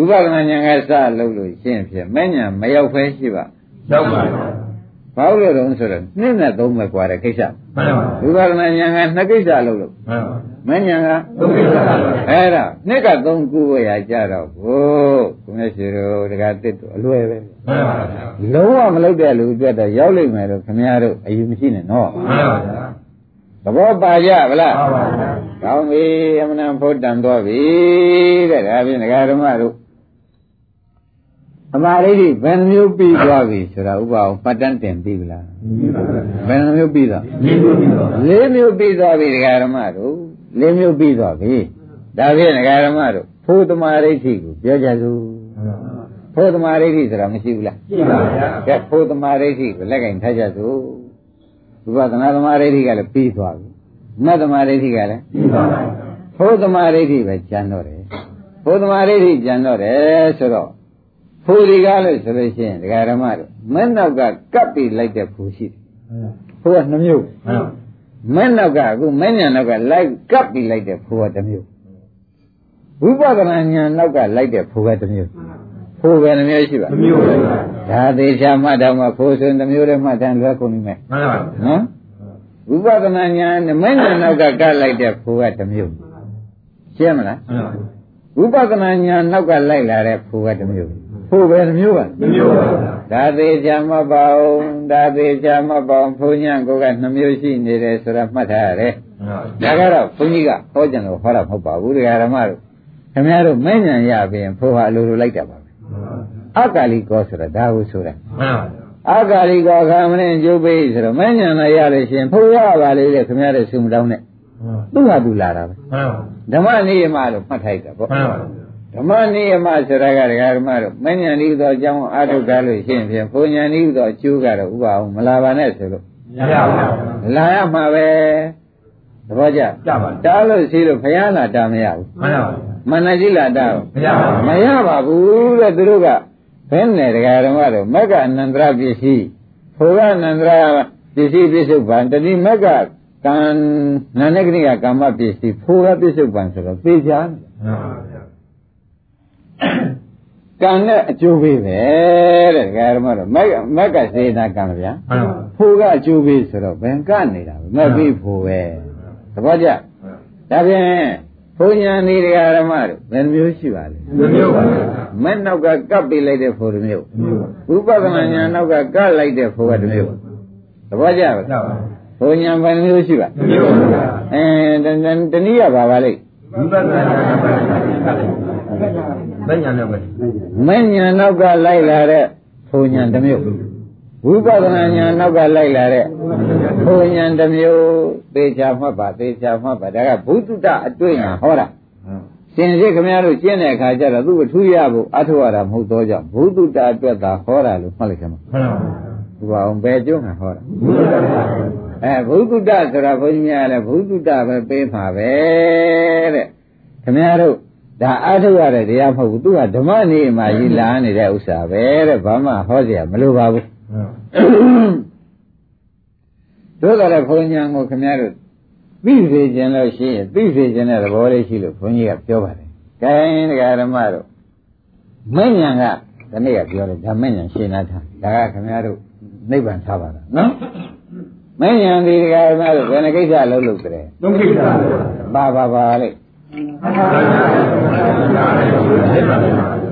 ဥပဒနာညာကစလုပ်လို့ရှင်းဖြင့်မဲ့ညာမရောက်ဖဲရှိပါ ရောက်ပါပြီ ဘာလို့လဲဆိုတော့နှစ်နဲ့သုံးပဲกว่าတဲ့ကိစ္စ မှန်ပါ ဥပဒနာညာကနှစ်ကိစ္စလုပ်လို့ မှန်ပါ မဉ္ဇဏ်က သုံးကိစ္စပါ အဲ့ဒါနှစ်ကသုံးခုဝရကြတော့ဘို့ကို မျက်ရှိတို့တကားတစ်တို့အလွယ်ပဲမှန်ပါလုံးဝမလုပ်တဲ့လူပြတ်တော့ရောက်လိမ့်မယ်လို့ခင်ဗျားတို့အယူမရှိနဲ့နော်မှန်ပါဗျာသဘောပါကြဗလားပါပါဗျာကောင်းပြီအမှန်တန်ဖို့တန်တော့ပြီတဲ့ဒါဖြင့်ဒကာဓမ္မတို့အမာရိဋ္ဌိဘယ်နှမျိုးပြီးသွားပြီဆိုတာဥပအောင်ပတ်တန်းတင်ပြီလားဒီပါဗျာဘယ်နှမျိုးပြီးသွားဒီလိုပြီးတော့လေးမျိုးပြီးသွားပြီဒကာဓမ္မတို့လေးမျိုးပြီးသွားပြီဒါဖြင့်ဒကာဓမ္မတို့ဖို့သမာဓိဋ္ဌိကိုပြောကြစို့ ဖို့သမာဓိဋ္ဌိဆိုတာမရှိဘူးလားရှိပါဗျာကဲဖို့သမာဓိဋ္ဌိကိုလက်ကင်ထားကြစို့ဝိပဿနာသမာဓိဋ္ဌိကလည်းပြီးသွားပြီမတ်သမာဓိဋ္ဌိကလည်းရှိပါဗျာဖို့သမာဓိဋ္ဌိပဲကျန်တော့တယ်ဖို့သမာဓိဋ္ဌိကျန်တော့တယ်ဆိုတော့ဖို့ဒီကားလို့ဆိုလို့ရှိရင်ဒကာဓမ္မတို့မဲ့နောက်ကကပ်ပြီးလိုက်တဲ့ဖို့ရှိတယ်ဖို့ကနှမျိုးမှန်ပါမဲ့နောက်ကအခုမဲ့ညာနောက်ကလိုက်ကပ်ပြီးလိုက်တဲ့ဖိုးကတစ်မျိုးဝိပဿနာညာနောက်ကလိုက်တဲ့ဖိုးကတစ်မျိုး ဖိုးပဲနှမျိုးရှိပါမမျိုးပါဗျာဒါသေးချာမှတ်တော့မှဖိုးဆိုရင်တစ်မျိုးတည်းမှတ်တယ်လွယ်ကုန်နေမယ်မှန်ပါဗျာနော်ဝိပဿနာဉာဏ်နမဉာဏ်နောက်ကကလိုက်တဲ့ဖိုးကတစ်မျိုးရှင်းမလားမှန်ပါဗျာဝိပဿနာဉာဏ်နောက်ကလိုက်လာတဲ့ဖိုးကတစ်မျိုးဖိုးပဲတစ်မျိုးပါမမျိုးပါဗျာဒါသေးချာမှတ်ပါအောင်ဒါသေးချာမှတ်ပါအောင်ဖိုးဉာဏ်ကိုကနှစ်မျိုးရှိနေတယ်ဆိုတာမှတ်ထားရတယ်မှန်ပါဗျာဒါကတော့ဘုန်းကြီးကဟောကြံလို့ဟောတာမဟုတ်ပါဘူးတရားဓမ္မတို့ခင်ဗျားတို့မဲ့ဉာဏ်ရပြင်ဖိုးဟာအလိုလိုလိုက်တာပါပဲ အကာလီကောဆိုတာဒါကိုဆိုတာမှန်ပါဗျာအကာလီကောခံမင်းကျုပ်ပေးဆိုတော့မဲ့ဉာဏ်လည်းရလို့ရှင်ဖိုးရပါလေတဲ့ခင်ဗျားတို့ဆုမတောင်းနဲ့သူ့ဟာသူလာတာပဲမှန်ပါဓမ္မနိယမလို့မှတ်ထိုက်တာပေါ့မှန်ပါဓမ္မနိယမဆိုတာကတရားဓမ္မတို့မဲ့ဉာဏ်ဤသောအကြောင်းအာထုကားလို့ရှင်ဖြင့်ဘုံဉာဏ်ဤသောအကျိုးကတော့ဥပအောင်မလာပါနဲ့ဆိုလို့ရပါဗျာလာရမှာပဲသဘောကျကြပါတားလို့ရှိလို့ဘုရားလာတာမရဘူးမှန်ပါဗျာမန္တကြီးလာတာကိုမရပါဘူးမရပါဘူးတဲ့သူတို့က ဘယ်နဲ့တရားဓမ္မတို့မက္ကအနန္တရပစ္စည်းဖိုလအနန္တရပစ္စည်းပြစ္ဆုတ်ပံတတိမက္ကကံနာနကနိကကာမပစ္စည်းဖိုလပြစ္ဆုတ်ပံဆိုတော့သိချာမှန်ပါဗျာကံနဲ့အကျိုးပေးပဲတဲ့တရားဓမ္မတို့မက္ကမက္ကစေနာကံဗျာမှန်ပါဖိုလကအကျိုးပေးဆိုတော့ဘယ်ကနေတာပဲမက်ပြီးဖိုပဲသဘောကျဒါဖြင့် ဘုံညာနေတရားဓမ္မတို့ဘယ်နှမျိုးရှိပါလဲမမျိုးပါဗျာမဲ့နောက်ကကပ်ပေးလိုက်တဲ့ဖိုတစ်မျိုးမမျိုးပါဝိပဿနာဉာဏ်နောက်ကကပ်လိုက်တဲ့ဖိုကတစ်မျိုးသဘောကျပါရပါဘုံညာဘယ်နှမျိုးရှိပါမမျိုးပါဗျာအဲတဏတနည်းရပါပါလိမ့်ဝိပဿနာမညာနဲ့ပဲမဲ့ဉာဏ်နောက်ကလိုက်လာတဲ့ဘုံညာတစ်မျိုး ဝိပဿနာဉာဏ်နောက်ကလိုက်လာတဲ့ဘုံညာတစ်မျိုးသေချာမှတ်ပါသေချာမှတ်ပါဒါကဘုဒ္ဓတအတွေ့ညာဟောတာရှင်စစ်ခမရတို့ကျင့်တဲ့အခါကျတော့သူ့အထူးရဖို့အထောက်ရတာမဟုတ်တော့ကြောင့်ဘုဒ္ဓတအတွက်သာဟောတာလို့မှတ်လိုက်ကြမှာ မှန်ပါ ဒီပါအောင်ဘယ်ကျုံးမှာဟောတာ ဘုရားဗျာ အဲဘုဒ္ဓတဆိုတာဘုန်းကြီးများလည်းဘုဒ္ဓတပဲပေးမှာပဲတဲ့ခင်ဗျားတို့ဒါအထုတ်ရတဲ့တရားမဟုတ်ဘူးသူကဓမ္မနေမှာကြီးလာနေတဲ့ဥစ္စာပဲတဲ့ဘာမှဟောเสียမလိုပါဘူး တို့ကလည်းဘုန်းကြီးကိုခင်ဗျားတို့သိစေခြင်းလို့ရှိရင်သိစေခြင်းတဲ့သဘောလေးရှိလို့ဘုန်းကြီးကပြောပါတယ်။ကဲတရားဓမ္မတို့မဉ္ဇဏ်ကဒီနေ့ကပြောတယ်ဓမ္မဉ္ဇဏ်ရှင်းလာတာဒါကခင်ဗျားတို့နိဗ္ဗာန်ထားပါလားနော်။မဉ္ဇဏ်ဒီတရားဓမ္မတို့ဘယ်နှကိစ္စလုံးလို့ကြတယ်သုံးခိတ္တ။ပါပါပါလေ။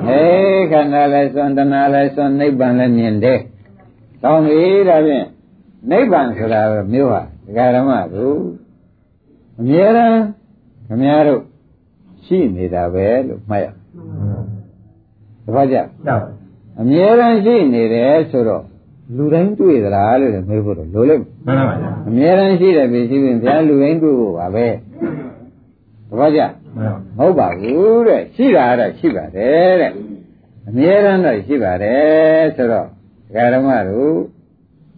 ဟေးခန္ဓာလည်းစွန့်တဏှာလည်းစွန့်နိဗ္ဗာန်လည်းမြင်တယ်။ ကောင်းပြီဒါဖြင့်နိဗ္ဗာန်ဆိုတာမျိုးဟာဒကာဓမ္မတို့အမြဲတမ်းခင်ဗျားတို့ရှိနေတာပဲလို့မှတ်ရ။တပတ်ကြရပါအမြဲတမ်းရှိနေတယ်ဆိုတော့လူတိုင်းတွေ့သလားလို့လည်းမေးဖို့တော့လိုလိမ့်မယ်မှန်ပါဗျာအမြဲတမ်းရှိတယ်ပြီရှိရင်ဘုရားလူတိုင်းတွေ့ဖို့ပါပဲတပတ်ကြမှန်ပါမဟုတ်ပါဘူးတဲ့ရှိတာကတော့ရှိပါတယ်တဲ့အမြဲတမ်းတော့ရှိပါတယ်ဆိုတော့ဒကာ ဓမ္မတို့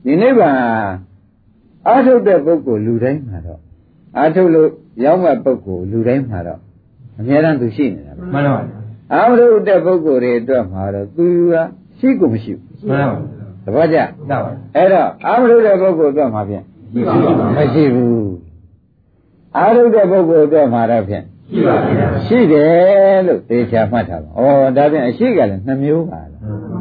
ဒီနိဗ္ဗာန်အာထုတ်တဲ့ပုဂ္ဂိုလ်လူတိုင်းမှာတော့အာထုတ်လို့ရောက်မဲ့ပုဂ္ဂိုလ်လူတိုင်းမှာတော့အမြဲတမ်းသူရှိနေတာပဲမှန်ပါအာမထုတ်တဲ့ပုဂ္ဂိုလ်တွေအတွက်မှာတော့သူကရှိကိုမရှိဘူးမှန်ပါတပတ်ကြရပါအဲ့တော့အာမထုတ်တဲ့ပုဂ္ဂိုလ်အတွက်မှာဖြင့်ရှိပါပါမရှိဘူးအာထုတ်တဲ့ပုဂ္ဂိုလ်အတွက်မှာတော့ဖြင့်ရှိပါဗျာရှိတယ်လို့သေချာမှတ်ထားပါ။ဩဒါဖြင့်အရှိကလည်းနှမျိုးပါလား။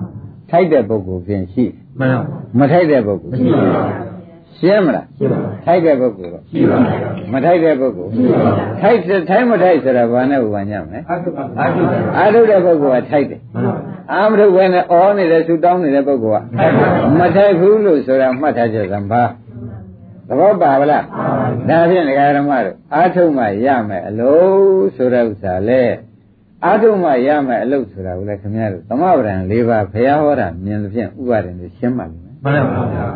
ထိုက်တဲ့ပုဂ္ဂိုလ်ဖြင့်ရှိမှန်ပါမထိုက်တဲ့ပုဂ္ဂိုလ်ရှိပါဗျာရှင်းမလားရှိပါ။ထိုက်တဲ့ပုဂ္ဂိုလ်တော့ရှိပါဗျာမထိုက်တဲ့ပုဂ္ဂိုလ်ရှိပါထိုက်တဲ့ထိုက်မထိုက်ဆိုတာဘာနဲ့ဥပမာညမလဲအာထုပါအာထုပါ။အာထုတ်တဲ့ပုဂ္ဂိုလ်ကထိုက်တယ်မှန်ပါ။အာမထုတ်ဘဲနဲ့အောနေတဲ့ဆူတောင်းနေတဲ့ပုဂ္ဂိုလ်ကမထိုက်ဘူးလို့ဆိုတာမှတ်ထားကြစမ်းပါ။သဘောပါဗလား။ဒါဖြင့်ဒကာရမတို့အာထုတ်မှရမယ်အလို့ဆိုတဲ့ဥစ္စာလေ အာထုတ်မှရမယ်အလို့ဆိုတာကိုလည်းခင်ဗျားတို့သမဗရံ၄ပါးဘုရားဟောတာမြင်သဖြင့်ဥပါဒင်တွေရှင်းပါလိမ့်မယ်မှန်ပါဗျာ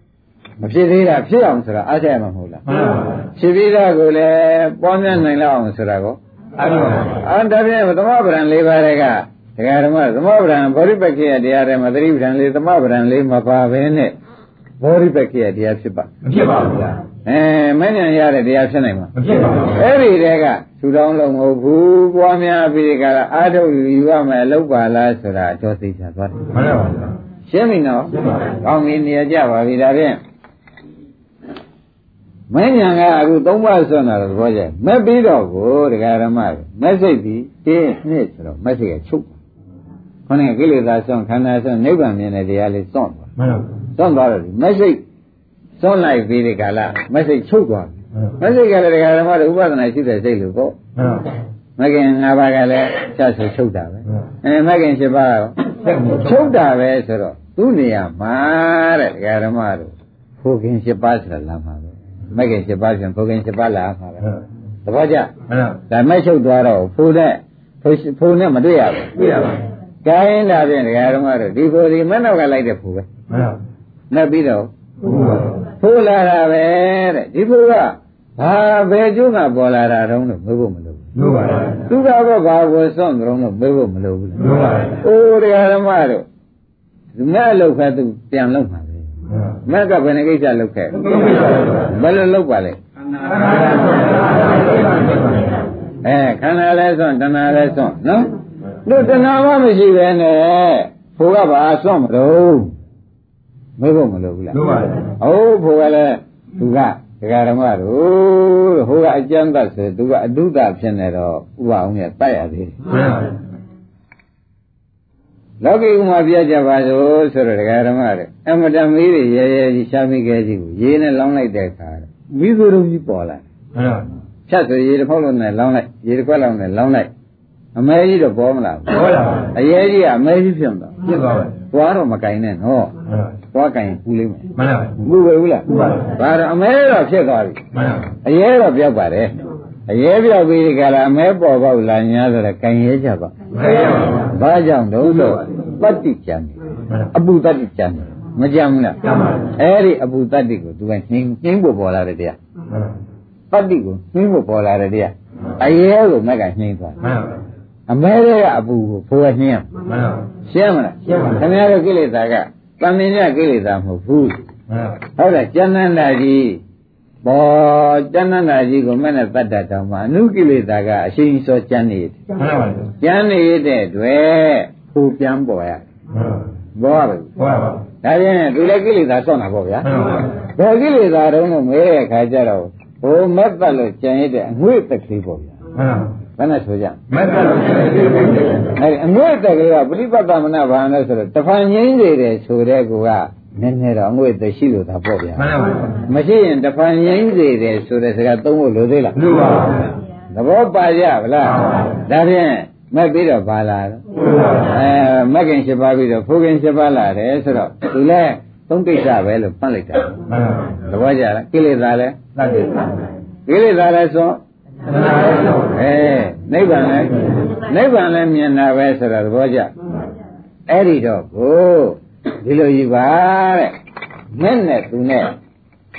။မဖြစ်သေးတာဖြစ်အောင်ဆိုတာအားကြရမှာမဟုတ်လားမှန်ပါ။ဖြစ်ပြီးသားကိုလည်းပွားများနိုင်လောက်အောင်ဆိုတာကိုအာထုပါအာဒါဖြင့်သမဗရံ၄ပါးတွေကဒကာဓမ္မသမဗရံဗောဓိပက္ခိယတရားတွေမှာသတိပဋ္ဌာန်လေးသမဗရံလေးမပါဘဲနဲ့ဗောဓိပက္ခိယတရားဖြစ်ပါမဖြစ်ပါဘူးဗျာအဲမဉ္ဇဉ်ရတဲ့တရားဖြစ်နိုင်မှာမဖြစ်ပါဘူးအဲ့ဒီတည်းက သူတော်လုံးမဟုတ်ဘူးပွားများပြီးကြလားအာထုတ်ယူရမယ်လောက်ပါလားဆိုတာအကျော်သိချာသွားတယ်မှန်ပါဗျာရှင်းပြီနော်ရှင်းပါပြီကောင်းပြီနေရာကြပါပြီဒါဖြင့်မဉ္ဇဉ်ကအခုသုံးပါးဆွမ်းတာတော့သဘောကျမက်ပြီးတော့ကိုဒကာရမတွေမက်စိတ်ပြီးတင်းနှစ်ဆိုတော့မက်စိတ်ကချုပ်မခொနဲ့ကိလေသာစွန့်ခန္ဓာစွန့်နိဗ္ဗာန်မြင်တဲ့တရားလေးစွန့်သွားမှန်ပါစွန့်သွားတော့ဒီမက်စိတ်စွန့်လိုက်ပြီးဒီကလာမက်စိတ်ချုပ်သွားပြီ မက်စိတ်ကလည်းတရားဓမ္မတို့ဥပဒနာရှိတဲ့စိတ်လို့ပေါ့မှန်ပါမကင်၅ပါးကလည်းချက်ဆိုချုပ်တာပဲမှန်အဲမကင်7ပါးရောဆက်မှုချုပ်တာပဲဆိုတော့သူ့နေရာမှာတဲ့တရားဓမ္မတို့ဖိုကင်7ပါးဆိုတာလာမှာပဲမကင်7ပါးဆိုရင်ဖိုကင်7ပါးလာမှာပဲသဘောကျမှန်ပါဒါမဲ့ချုပ်သွားတော့ဖိုနဲ့ဖိုဖိုနဲ့မတွေ့ရဘူးတွေ့ရပါကိုင်းလာပြင်တရားဓမ္မတို့ဒီဖိုဒီမနောက်ကလိုက်တဲ့ဖိုပဲမှန်ပါနဲ့ပြီးတော့ဟုတ်ပါဖိုလာတာပဲတဲ့ဒီဖိုက ဘာဘယ်ကျိုးကပေါ်လာတာတုံးလို့မေးဖို့မလိုဘူးလို့ပါသူကတော့ဘာကိုစွန့်ကြုံလို့မေးဖို့မလိုဘူးလေလို့ပါအိုးတရားဓမ္မတို့ဒီမဲ့လောက်ခါသူပြန်လောက်မှာပဲမက်ကဘယ်နှကိစ္စလောက်ခဲ့ဘယ်လိုလောက်ပါလဲအဲခန္ဓာလဲစွန့်တဏှာလဲစွန့်နော်တို့တဏှာမှမရှိပဲနဲ့ဘိုးကဘာစွန့်မလို့မေးဖို့မလိုဘူးလားလို့ပါအိုးဘိုးကလည်းသူက ဒကာဓမ္မတို့ဟိုကအကျမ်းသတ်ဆိုသူကအဒုဒဖြစ်နေတော့ဥပအောင်ရတိုက်ရသေးတယ်မှန်ပါလောကီဥမာပြကြပါစို့ဆိုတော့ဒကာဓမ္မတွေအမတမီးတွေရဲရဲကြီးရှားမိခဲကြီးကိုရေနဲ့လောင်းလိုက်တဲ့အခါမိသူတို့ကြီးပေါ်လာမှန်ပါဖြတ်ဆိုရေတစ်ဖောက်လုံးနဲ့လောင်းလိုက်ရေတစ်ခွက်လုံးနဲ့လောင်းလိုက်အမဲကြီးတော့ပေါ်မလာဘူးဟုတ်လားအရဲကြီးကအမဲကြီးဖြစ်သွားပြစ်သွားပါသွားတော့မကင်နဲ့နော်မှန်ပါ သွားကင်ပူလိမ့်မယ်မှန်ပါပူပဲဘူးလားပူပါဒါတော့အမဲတော့ဖြစ်သွားပြီမှန်ပါအရဲတော့ပြောက်ပါတယ်အရဲပြောက်ပြီးဒီကလာအမဲပေါ်ပေါက်လာညာဆိုတော့ကင်ရဲကြပါမှန်ပါဘာကြောင့်တော့ဆိုပတ္တိကြံတယ်မှန်ပါအပူတတ္တိကြံတယ်မကြံဘူးလားကြံပါအဲ့ဒီအပူတတ္တိကိုသူကနှင်းနှင်းဖို့ပေါ်လာတဲ့တရားမှန်ပါပတ္တိကိုနှင်းဖို့ပေါ်လာတဲ့တရားအရဲကိုမက်ကနှင်းသွားမှန်ပါအမဲတွေကအပူကိုဖိုးကနှင်းရမှန်ပါရှင်းမလားရှင်းပါပြီခင်ဗျားတို့ကိလေသာက တန်မြင်ရကိလေသာမဟုတ်ဘူးမှန်ပါဟုတ်တယ်ကျန်နန္ဒာကြီးဘောကျန်နန္ဒာကြီးကိုမဲ့နဲ့တတ်တတ်တောင်မှအနုကိလေသာကအရှိန်စောကျန်နေတယ်မှန်ပါကျန်နေတဲ့အတွက်ဟိုပြန်ပေါ်ရမှန်ပါဘောရပဲဟုတ်ပါဒါပြန်သူလည်းကိလေသာဆော့တာပေါ့ဗျာမှန်ပါဘယ်ကိလေသာတုံးလို့မဲတဲ့အခါကျတော့ဟိုမက်သက်လို့ကျန်ရတဲ့အငွေ့တက်ကလေးပေါ့ဗျာမှန်ပါ ဘယ်နဲ့ဆိုကြမက်ကလို့ရှိတယ်အဲဒီအငွေ့တက်ကလေးကပရိပတ်သမဏဘာနဲ့ဆိုတော့တဖန်ငိမ့်နေတယ်ဆိုတဲ့ကူကနည်းနည်းတော့အငွေ့သက်ရှိလို့သာပေါ့ဗျာမှန်ပါမရှိရင်တဖန်ငိမ့်စေတယ်ဆိုတဲ့စကားသုံးဖို့လိုသေးလားလို့ပါသဘောပါကြဗလားဒါဖြင့်မက်ပြီးတော့ပါလာတော့အဲမက်ကင်7ပါးပြီးတော့ဖိုးကင်7ပါးလာတယ်ဆိုတော့သူလည်းသုံးကိစ္စပဲလို့ပတ်လိုက်တာမှန်ပါသဘောကျလားကိလေသာလည်းသတ်တယ်ကိလေသာလည်းဆိုသနာရတော့ အဲနိဗ္ဗာန်လည်းနိဗ္ဗာန်လည်းမြင်တာပဲဆိုတာသဘောကျအဲ့ဒီတော့ကိုဒီလိုယူပါတဲ့မဲ့နဲ့သူနဲ့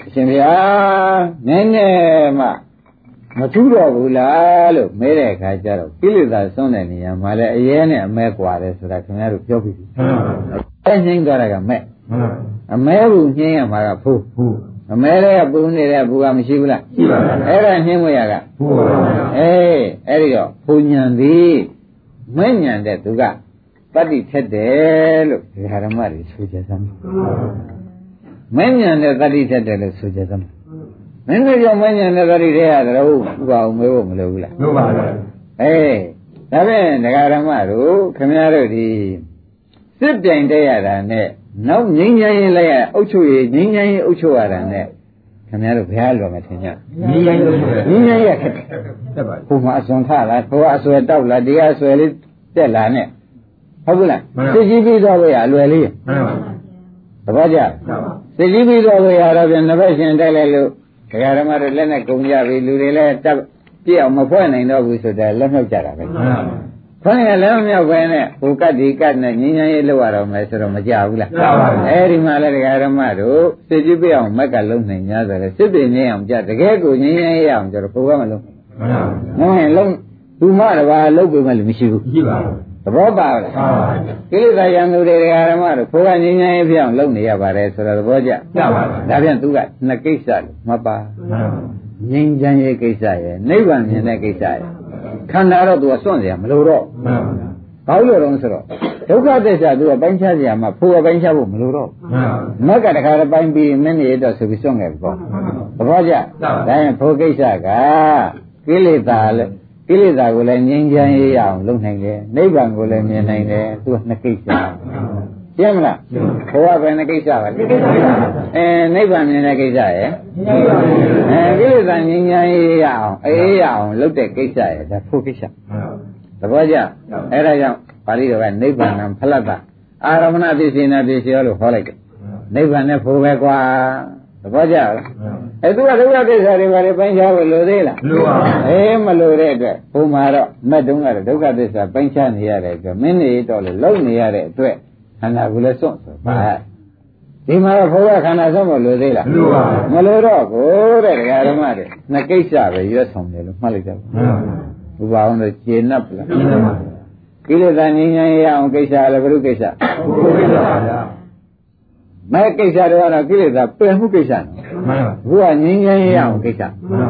အရှင်ဘုရားနည်းနည်းမှမထူးတော့ဘူးလားလို့မဲတဲ့အခါကျတော့ကိလေသာဆုံးတဲ့နေရာမှာလည်းအရဲနဲ့အမဲကွာတယ်ဆိုတာခင်ဗျားတို့ပြောပြီးပြီအဲညှိနှိုင်းသွားတာကမဲ့အမဲကိုညှိနှိုင်းရမှာကဖိုးဖိုး အမဲတွေကပူနေတဲ့ဘူကမရှိဘူးလားရှိပါပါအဲ့ဒါနှင်းမရကဟုတ်ပါပါအေးအဲ့ဒီတော့ဘုံညံသည်မဲ့ညံတဲ့သူကတတ္တိထက်တယ်လို့ဒီဟာဓမ္မတွေဆိုကြစမ်းမဲ့ညံတဲ့တတ္တိထက်တယ်လို့ဆိုကြစမ်းမင်းတို့ကြောင့်မဲ့ညံတဲ့တတ္တိတွေရတယ်ဟုတ်ဥပအောင်မေးဖို့မလိုဘူးလားလို့ပါပါအေးဒါဖြင့်ဒကာဓမ္မတို့ခင်ဗျားတို့ဒီစစ်ပြိုင်တဲ့ရတာနဲ့ နောက်ငိမ့်ငိမ့်ရင်လည်းအုတ်ချုပ်ရငိမ့်ငိမ့်ရင်အုတ်ချုပ်ရတာနဲ့ခင်ဗျားတို့ဘယ်ဟာလွယ်မထင်ကြညီရိုင်းလို့ဆိုရငိမ့်ငိမ့်ရခက်တယ်တက်ပါဟိုမှာအစွန်ထလာဟိုကအဆွဲတောက်လာဒီကအဆွဲလေးတက်လာနဲ့ဟုတ်ဘူးလားစစ်ကြီးပြီးတော့ရအလွယ်လေးမှန်ပါသဘောကျမှန်ပါစစ်ကြီးပြီးတော့ရတော့ပြန်နှစ်ဘက်ရှင်တက်လိုက်လို့ဒကာဓမ္မတို့လက်နဲ့ကုန်ကြပြီလူတွေလည်းတက်ပြည့်အောင်မဖွဲ့နိုင်တော့ဘူးဆိုတော့လက်မြောက်ကြတာပဲမှန်ပါ ခွန်းရလည်းမမြောက်ပဲနဲ့ဟိုကတ်ဒီကတ်နဲ့ငင်းငင်းရေးလောက်ရတော့မယ်ဆိုတော့မကြဘူးလားကြပါဘူးအဲဒီမှာလည်းဒကာဓမ္မတို့စစ်ကြီးပြည့်အောင်မက်ကလုံးနိုင်냐ဆိုတော့စစ်ပင်ငင်းအောင်ကြတကယ်ကိုငင်းငင်းရေးအောင်ကြတော့ဘုရားမလုံးမှန်ပါငုံရင်လုံးသူမတပါလုံးပေမဲ့လည်းမရှိဘူးရှိပါသဘောပါလားပါပါကိလေသာရံသူတွေဓမ္မတို့ဘုရားငြိမ်းချမ်းရေးပြောင်းလုပ်နေရပါတယ်ဆိုတော့သဘောကျကြပါပါဒါပြန်သူကနှစ်ကိစ္စလို့မှတ်ပါမှန်ပါငြိမ်းချမ်းရေးကိစ္စရယ်နိဗ္ဗာန်မြင်တဲ့ကိစ္စရယ် ခန္ဓာတော့သူကစွန့်เสียမလို့တော့ မှန်ပါ ဘာလို့လဲတော့ဆိုတော့ဒုက္ခသစ္စာသူကပိုင်းခြားเสียမှာဖို့ကပိုင်းခြားဖို့မလို့တော့ မှန်ပါ မက်ကတခါတည်းပိုင်းပြီးမင်းနေတော့ဆိုပြီးစွန့်ခဲ့ပြီပေါ့သဘောကျ ပါ ဒါရင်ဖို့ကိစ္စကကိလေသာလေ ကိလေသာကိုလည်းငြိမ်းချမ်းရေးရအောင်လုပ်နိုင်တယ်နိဗ္ဗာန်ကိုလည်းမြင်နိုင်တယ်သူကနှစ်ကိစ္စ ရှင်းမလားဘဝပဲနှစ်ကိစ္စပါလေအဲနိဗ္ဗာန်မြင်တဲ့ကိစ္စရယ်အဲကိလေသာငြိမ်းချမ်းရေးရအောင်အေးရအောင်လုပ်တဲ့ကိစ္စရယ်ဒါဖို့ကိစ္စသဘောကျအဲ့ဒါကြောင့်ပါဠိတော်ကနိဗ္ဗာန်ဖလတ်တာအာရမဏပစ္စေနာပစ္စယောလို့ဟောလိုက်တယ်နိဗ္ဗာန်နဲ့ဖို့ပဲကွာသဘောကျလားအဲသူကဒုက္ခသစ္စာတွေဘာတွေပိုင်းခြားဖို့လိုသေးလားလူပါအေးမလိုတဲ့အတွက်ဘုံမှာတော့မက်တုံးကတော့ဒုက္ခသစ္စာပိုင်းခြားနေရတဲ့အတွက်မင်းနေတော့လေလုံနေရတဲ့အတွက် ခန္ဓာကိုယ်လည်းစွန့်ဆိုပါဒီမှာတော့ဘုရားခန္ဓာစွန့်ဖို့လိုသေးလားလူပါမလိုတော့ကိုတဲ့ဒကာဓမ္မတွေနှစ်ကိစ္စပဲရွတ်ဆောင်တယ်လို့မှတ်လိုက်ကြပါဘုရားအောင်တော့ကျေနပ်ပလားကိလေသာငြိမ်းချမ်းရအောင်ကိစ္စလည်းဘုရုကိစ္စဘုရားပါဗျာမဲ့ကိစ္စတွေကတော့ကိလေသာပယ်မှုကိစ္စနော်မှန်ပါဘုရားငြိမ်းချမ်းရအောင်ကိစ္စမှန်ပါ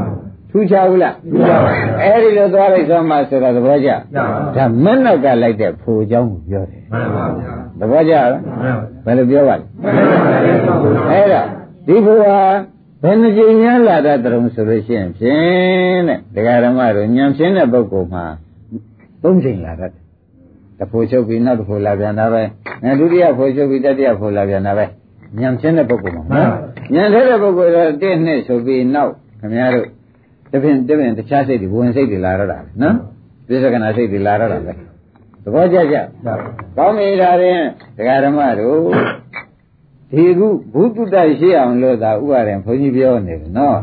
ထူးခြားဘူးလားထူးခြားပါဘူးအဲ့ဒီလိုသွားလိုက်သွားမှဆိုတော့သဘောကျရပါဒါမက်နောက်ကလိုက်တဲ့ဖို့အကြောင်းကိုပြောတယ်မှန်ပါဗျာသဘောကျလားမှန်ပါဘယ်လိုပြောပါလဲမှန်ပါဗျာအဲ့ဒါဒီဘုရားဘယ်နှကြိမ်များလာတတ်တုံးဆိုလို့ရှိရင်ဖြင့်တဲ့ဒကာဓမ္မတို့ညံဖြင်းတဲ့ပုဂ္ဂိုလ်မှာသုံးချိန်လာတတ်တယ်တစ်ဖို့ချုပ်ပြီးနောက်တစ်ဖို့လာပြန်တာပဲအဲဒုတိယဖို့ချုပ်ပြီးတတိယဖို့လာပြန်တာပဲညံဖြင်းတဲ့ပုဂ္ဂိုလ်မှာနော်ညံထဲတဲ့ပုဂ္ဂိုလ်တော့တည့်နှစ်ဆိုပြီးနောက်ခင်ဗျားတို့ တပင်တပင်တခြားစိတ်တွေဝင်စိတ်တွေလာတော့တာပဲနော်ပြစ္ဆကနာစိတ်တွေလာတော့တာပဲသဘောကျကြကောင်းပြီဒါရင်ဒကာဓမ္မတို့ဒီခုဘုသူတ္တရှိအောင်လို့သာဥပါရင်ဘုန်းကြီးပြောနေတယ်နော်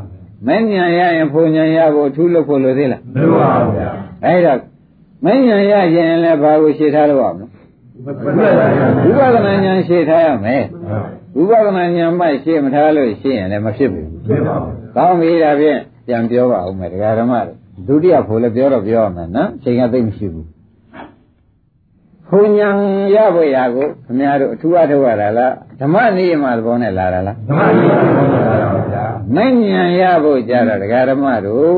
မဉ္ဇဏ်ရရင်ဘုံဉဏ်ရဖို့အထူးလုပ်ဖို့လိုသေးလားလူပါဗျာအဲ့ဒါမဉ္ဇဏ်ရရင်လည်းဘာကိုရှင်းထားလို့ရမလဲဘုရားပါဗျာဝိပဿနာဉာဏ်ရှင်းထားရမယ်ဝိပဿနာဉာဏ်မှရှင်းမထားလို့ရှင်းရင်လည်းမဖြစ်ဘူးဖြစ်ပါဘူးကောင်းပြီဒါဖြင့် ပြန်ပြောပါဦးမယ်ဒကာဓမ္မတို့ဒုတိယဖို့လည်းပြောတော့ပြောရမယ်နော်ချိန်ကသိမ့်မရှိဘူးဘုံဉဏ်ရဖို့ရာကိုခင်ဗျားတို့အထူးအထောက်ရတာလားဓမ္မနိယမသဘောနဲ့လာတာလားဓမ္မကြီးပါဗျာမဉ္ဉဏ်ရဖို့ကြတော့ဒကာဓမ္မတို့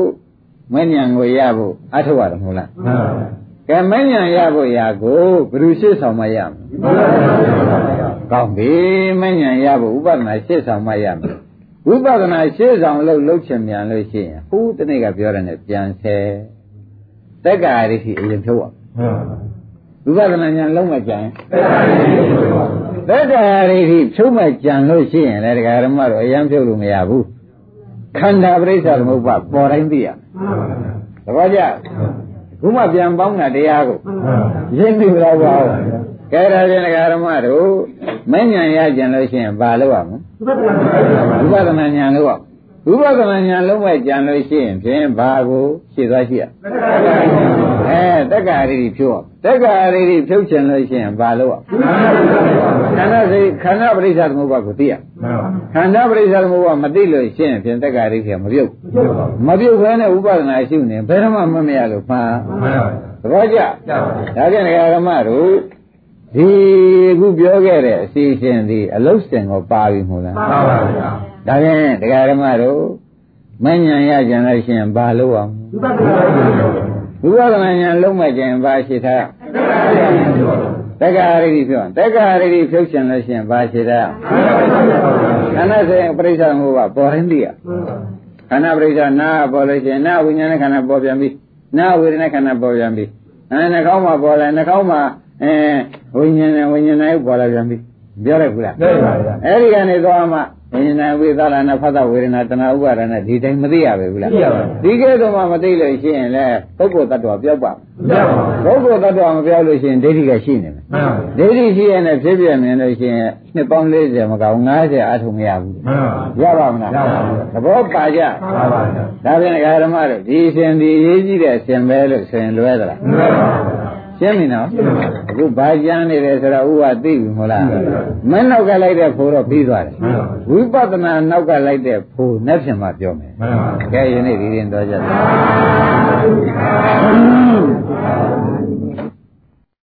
မဉ္ဉဏ်ကိုရဖို့အထောက်ရတယ်မဟုတ်လားမှန်ပါကဲမဉ္ဉဏ်ရဖို့ရာကိုဘယ်သူရှေ့ဆောင်မရမလဲဘုရားပါဗျာကောင်းပြီမဉ္ဉဏ်ရဖို့ဥပဒနာရှေ့ဆောင်မရမယ် ဝိပဿနာရှေ့ဆောင်လို့လှုပ်ချင်မြန်လို့ရှိရင်ဟိုးတနေ့ကပြောတဲ့နဲ့ပြန်ဆဲတက္ကာရိရှိအရင်ဖြုတ်အောင်မှန်ပါဝိပဿနာဉာဏ်လုံးမကြံအဲ့ဒါကြီးဖြစ်ပါတက္ကာရိရှိဖြုတ်မကြံလို့ရှိရင်လည်းဒကာရမတို့အရင်ဖြုတ်လို့မရဘူးခန္ဓာပရိစ္ဆာသမုပ္ပါပေါ်တိုင်းသိရမယ်မှန်ပါဗျာသဘောကျခုမှပြန်ပေါင်းတာတရားကိုမှန်ပါရင်းပြီလားပါဦး ကဲဒါဖြင့်ဒကာရမတို့မဉ္ဇဏ်ရကြံလို့ရှိရင်ဘာလုပ်ရမလဲဝိပဿနာဉာဏ်လို့ဝိပဿနာဉာဏ်လုံးမဲ့ကြံလို့ရှိရင်ဖြင့်ဘာကိုရှင်းသွားရှိရအဲတက္ကရာရီဖြုတ်တက္ကရာရီဖြုတ်ချင်လို့ရှိရင်ဘာလို့ခန္ဓာစိတ်ခန္ဓာပရိစ္ဆာသမုပ္ပါကိုသိရမှန်ပါခန္ဓာပရိစ္ဆာသမုပ္ပါမသိလို့ရှိရင်ဖြင့်တက္ကရာရီဖြင့်မပြုတ်ဖြစ်ပါမပြုတ်ခဲနဲ့ဥပဒနာရှိနေဘယ်တော့မှမမရလို့မှာမှန်ပါသဘောကျကျပါဒါဖြင့်ဒကာရမတို့ ဒီအခုပြောခဲ့တဲ့အစီအစဉ်ဒီအလုတ်စင်ကိုပါပြီမို့လားမှန်ပါဗျာဒါဖြင့်တရားဓမ္မတို့မဉ္ဇဏ်ရကြံလို့ရှိရင်ဘာလို့အောင်ဘုရားပါဗျာဝိပဿနာဉာဏ်လုံးမဲ့ကြရင်ဘာရှိထားတက္ကရာကြီးဖြစ်ပါတက္ကရာရီပြောတက္ကရာရီဖြုတ်ချင်လို့ရှိရင်ဘာရှိထားခန္ဓာစေပရိစ္ဆာမှုကပေါ်ရင်းသိရခန္ဓာပရိစ္ဆာနာပေါ်လို့ရှိရင်နာဝိညာဉ်နဲ့ခန္ဓာပေါ်ပြန်ပြီနာဝေဒနာခန္ဓာပေါ်ပြန်ပြီအဲနှာခေါင်းမှာပေါ်လာနှာခေါင်းမှာ အဲဝိညာဉ်နဲ့ဝိညာဉ်နဲ့ပေါ်လာပြန်ပြီပြောလိုက်ဘူးလားသိပါဗျာအဲ့ဒီကနေသွားမှဝိညာဉ်ဝိသလာနာဖတ်တာဝေဒနာတဏှာဥပါဒနာဒီတိုင်းမသိရပဲဘူးလားသိရပါဘူးဒီကဲတော့မှမသိလို့ရှိရင်လေပုဂ္ဂိုလ်တ attva ပြောက်ပါရပါဘူးပုဂ္ဂိုလ်တ attva မပြောက်လို့ရှိရင်ဒိဋ္ဌိကရှိနေမယ်မှန်ပါဒိဋ္ဌိရှိရင်လည်းဖြစ်ပြမြင်လို့ရှိရင်နှစ်ပေါင်း40မကောင်း90အထုံမရဘူးမှန်ပါရပါမလားရပါဘူးသဘောပါကြမှန်ပါဗျာဒါပြန်ဓမ္မတို့ဒီအရှင်ဒီအရေးကြီးတဲ့အရှင်ပဲလို့ဆိုရင်လွဲသလားမှန်ပါဗျာ ရှင်းပြီနော်အခုဘာကြမ်းနေတယ်ဆိုတော့ဥပသိပြီမဟုတ်လားမနောက်ကလိုက်တဲ့ဖိုးတော့ပြီးသွားတယ်ဝိပဿနာနောက်ကလိုက်တဲ့ဖိုးနဲ့ဖြင့်မှပြောမယ်ကဲယနေ့ဒီရင်တော်ကြပါ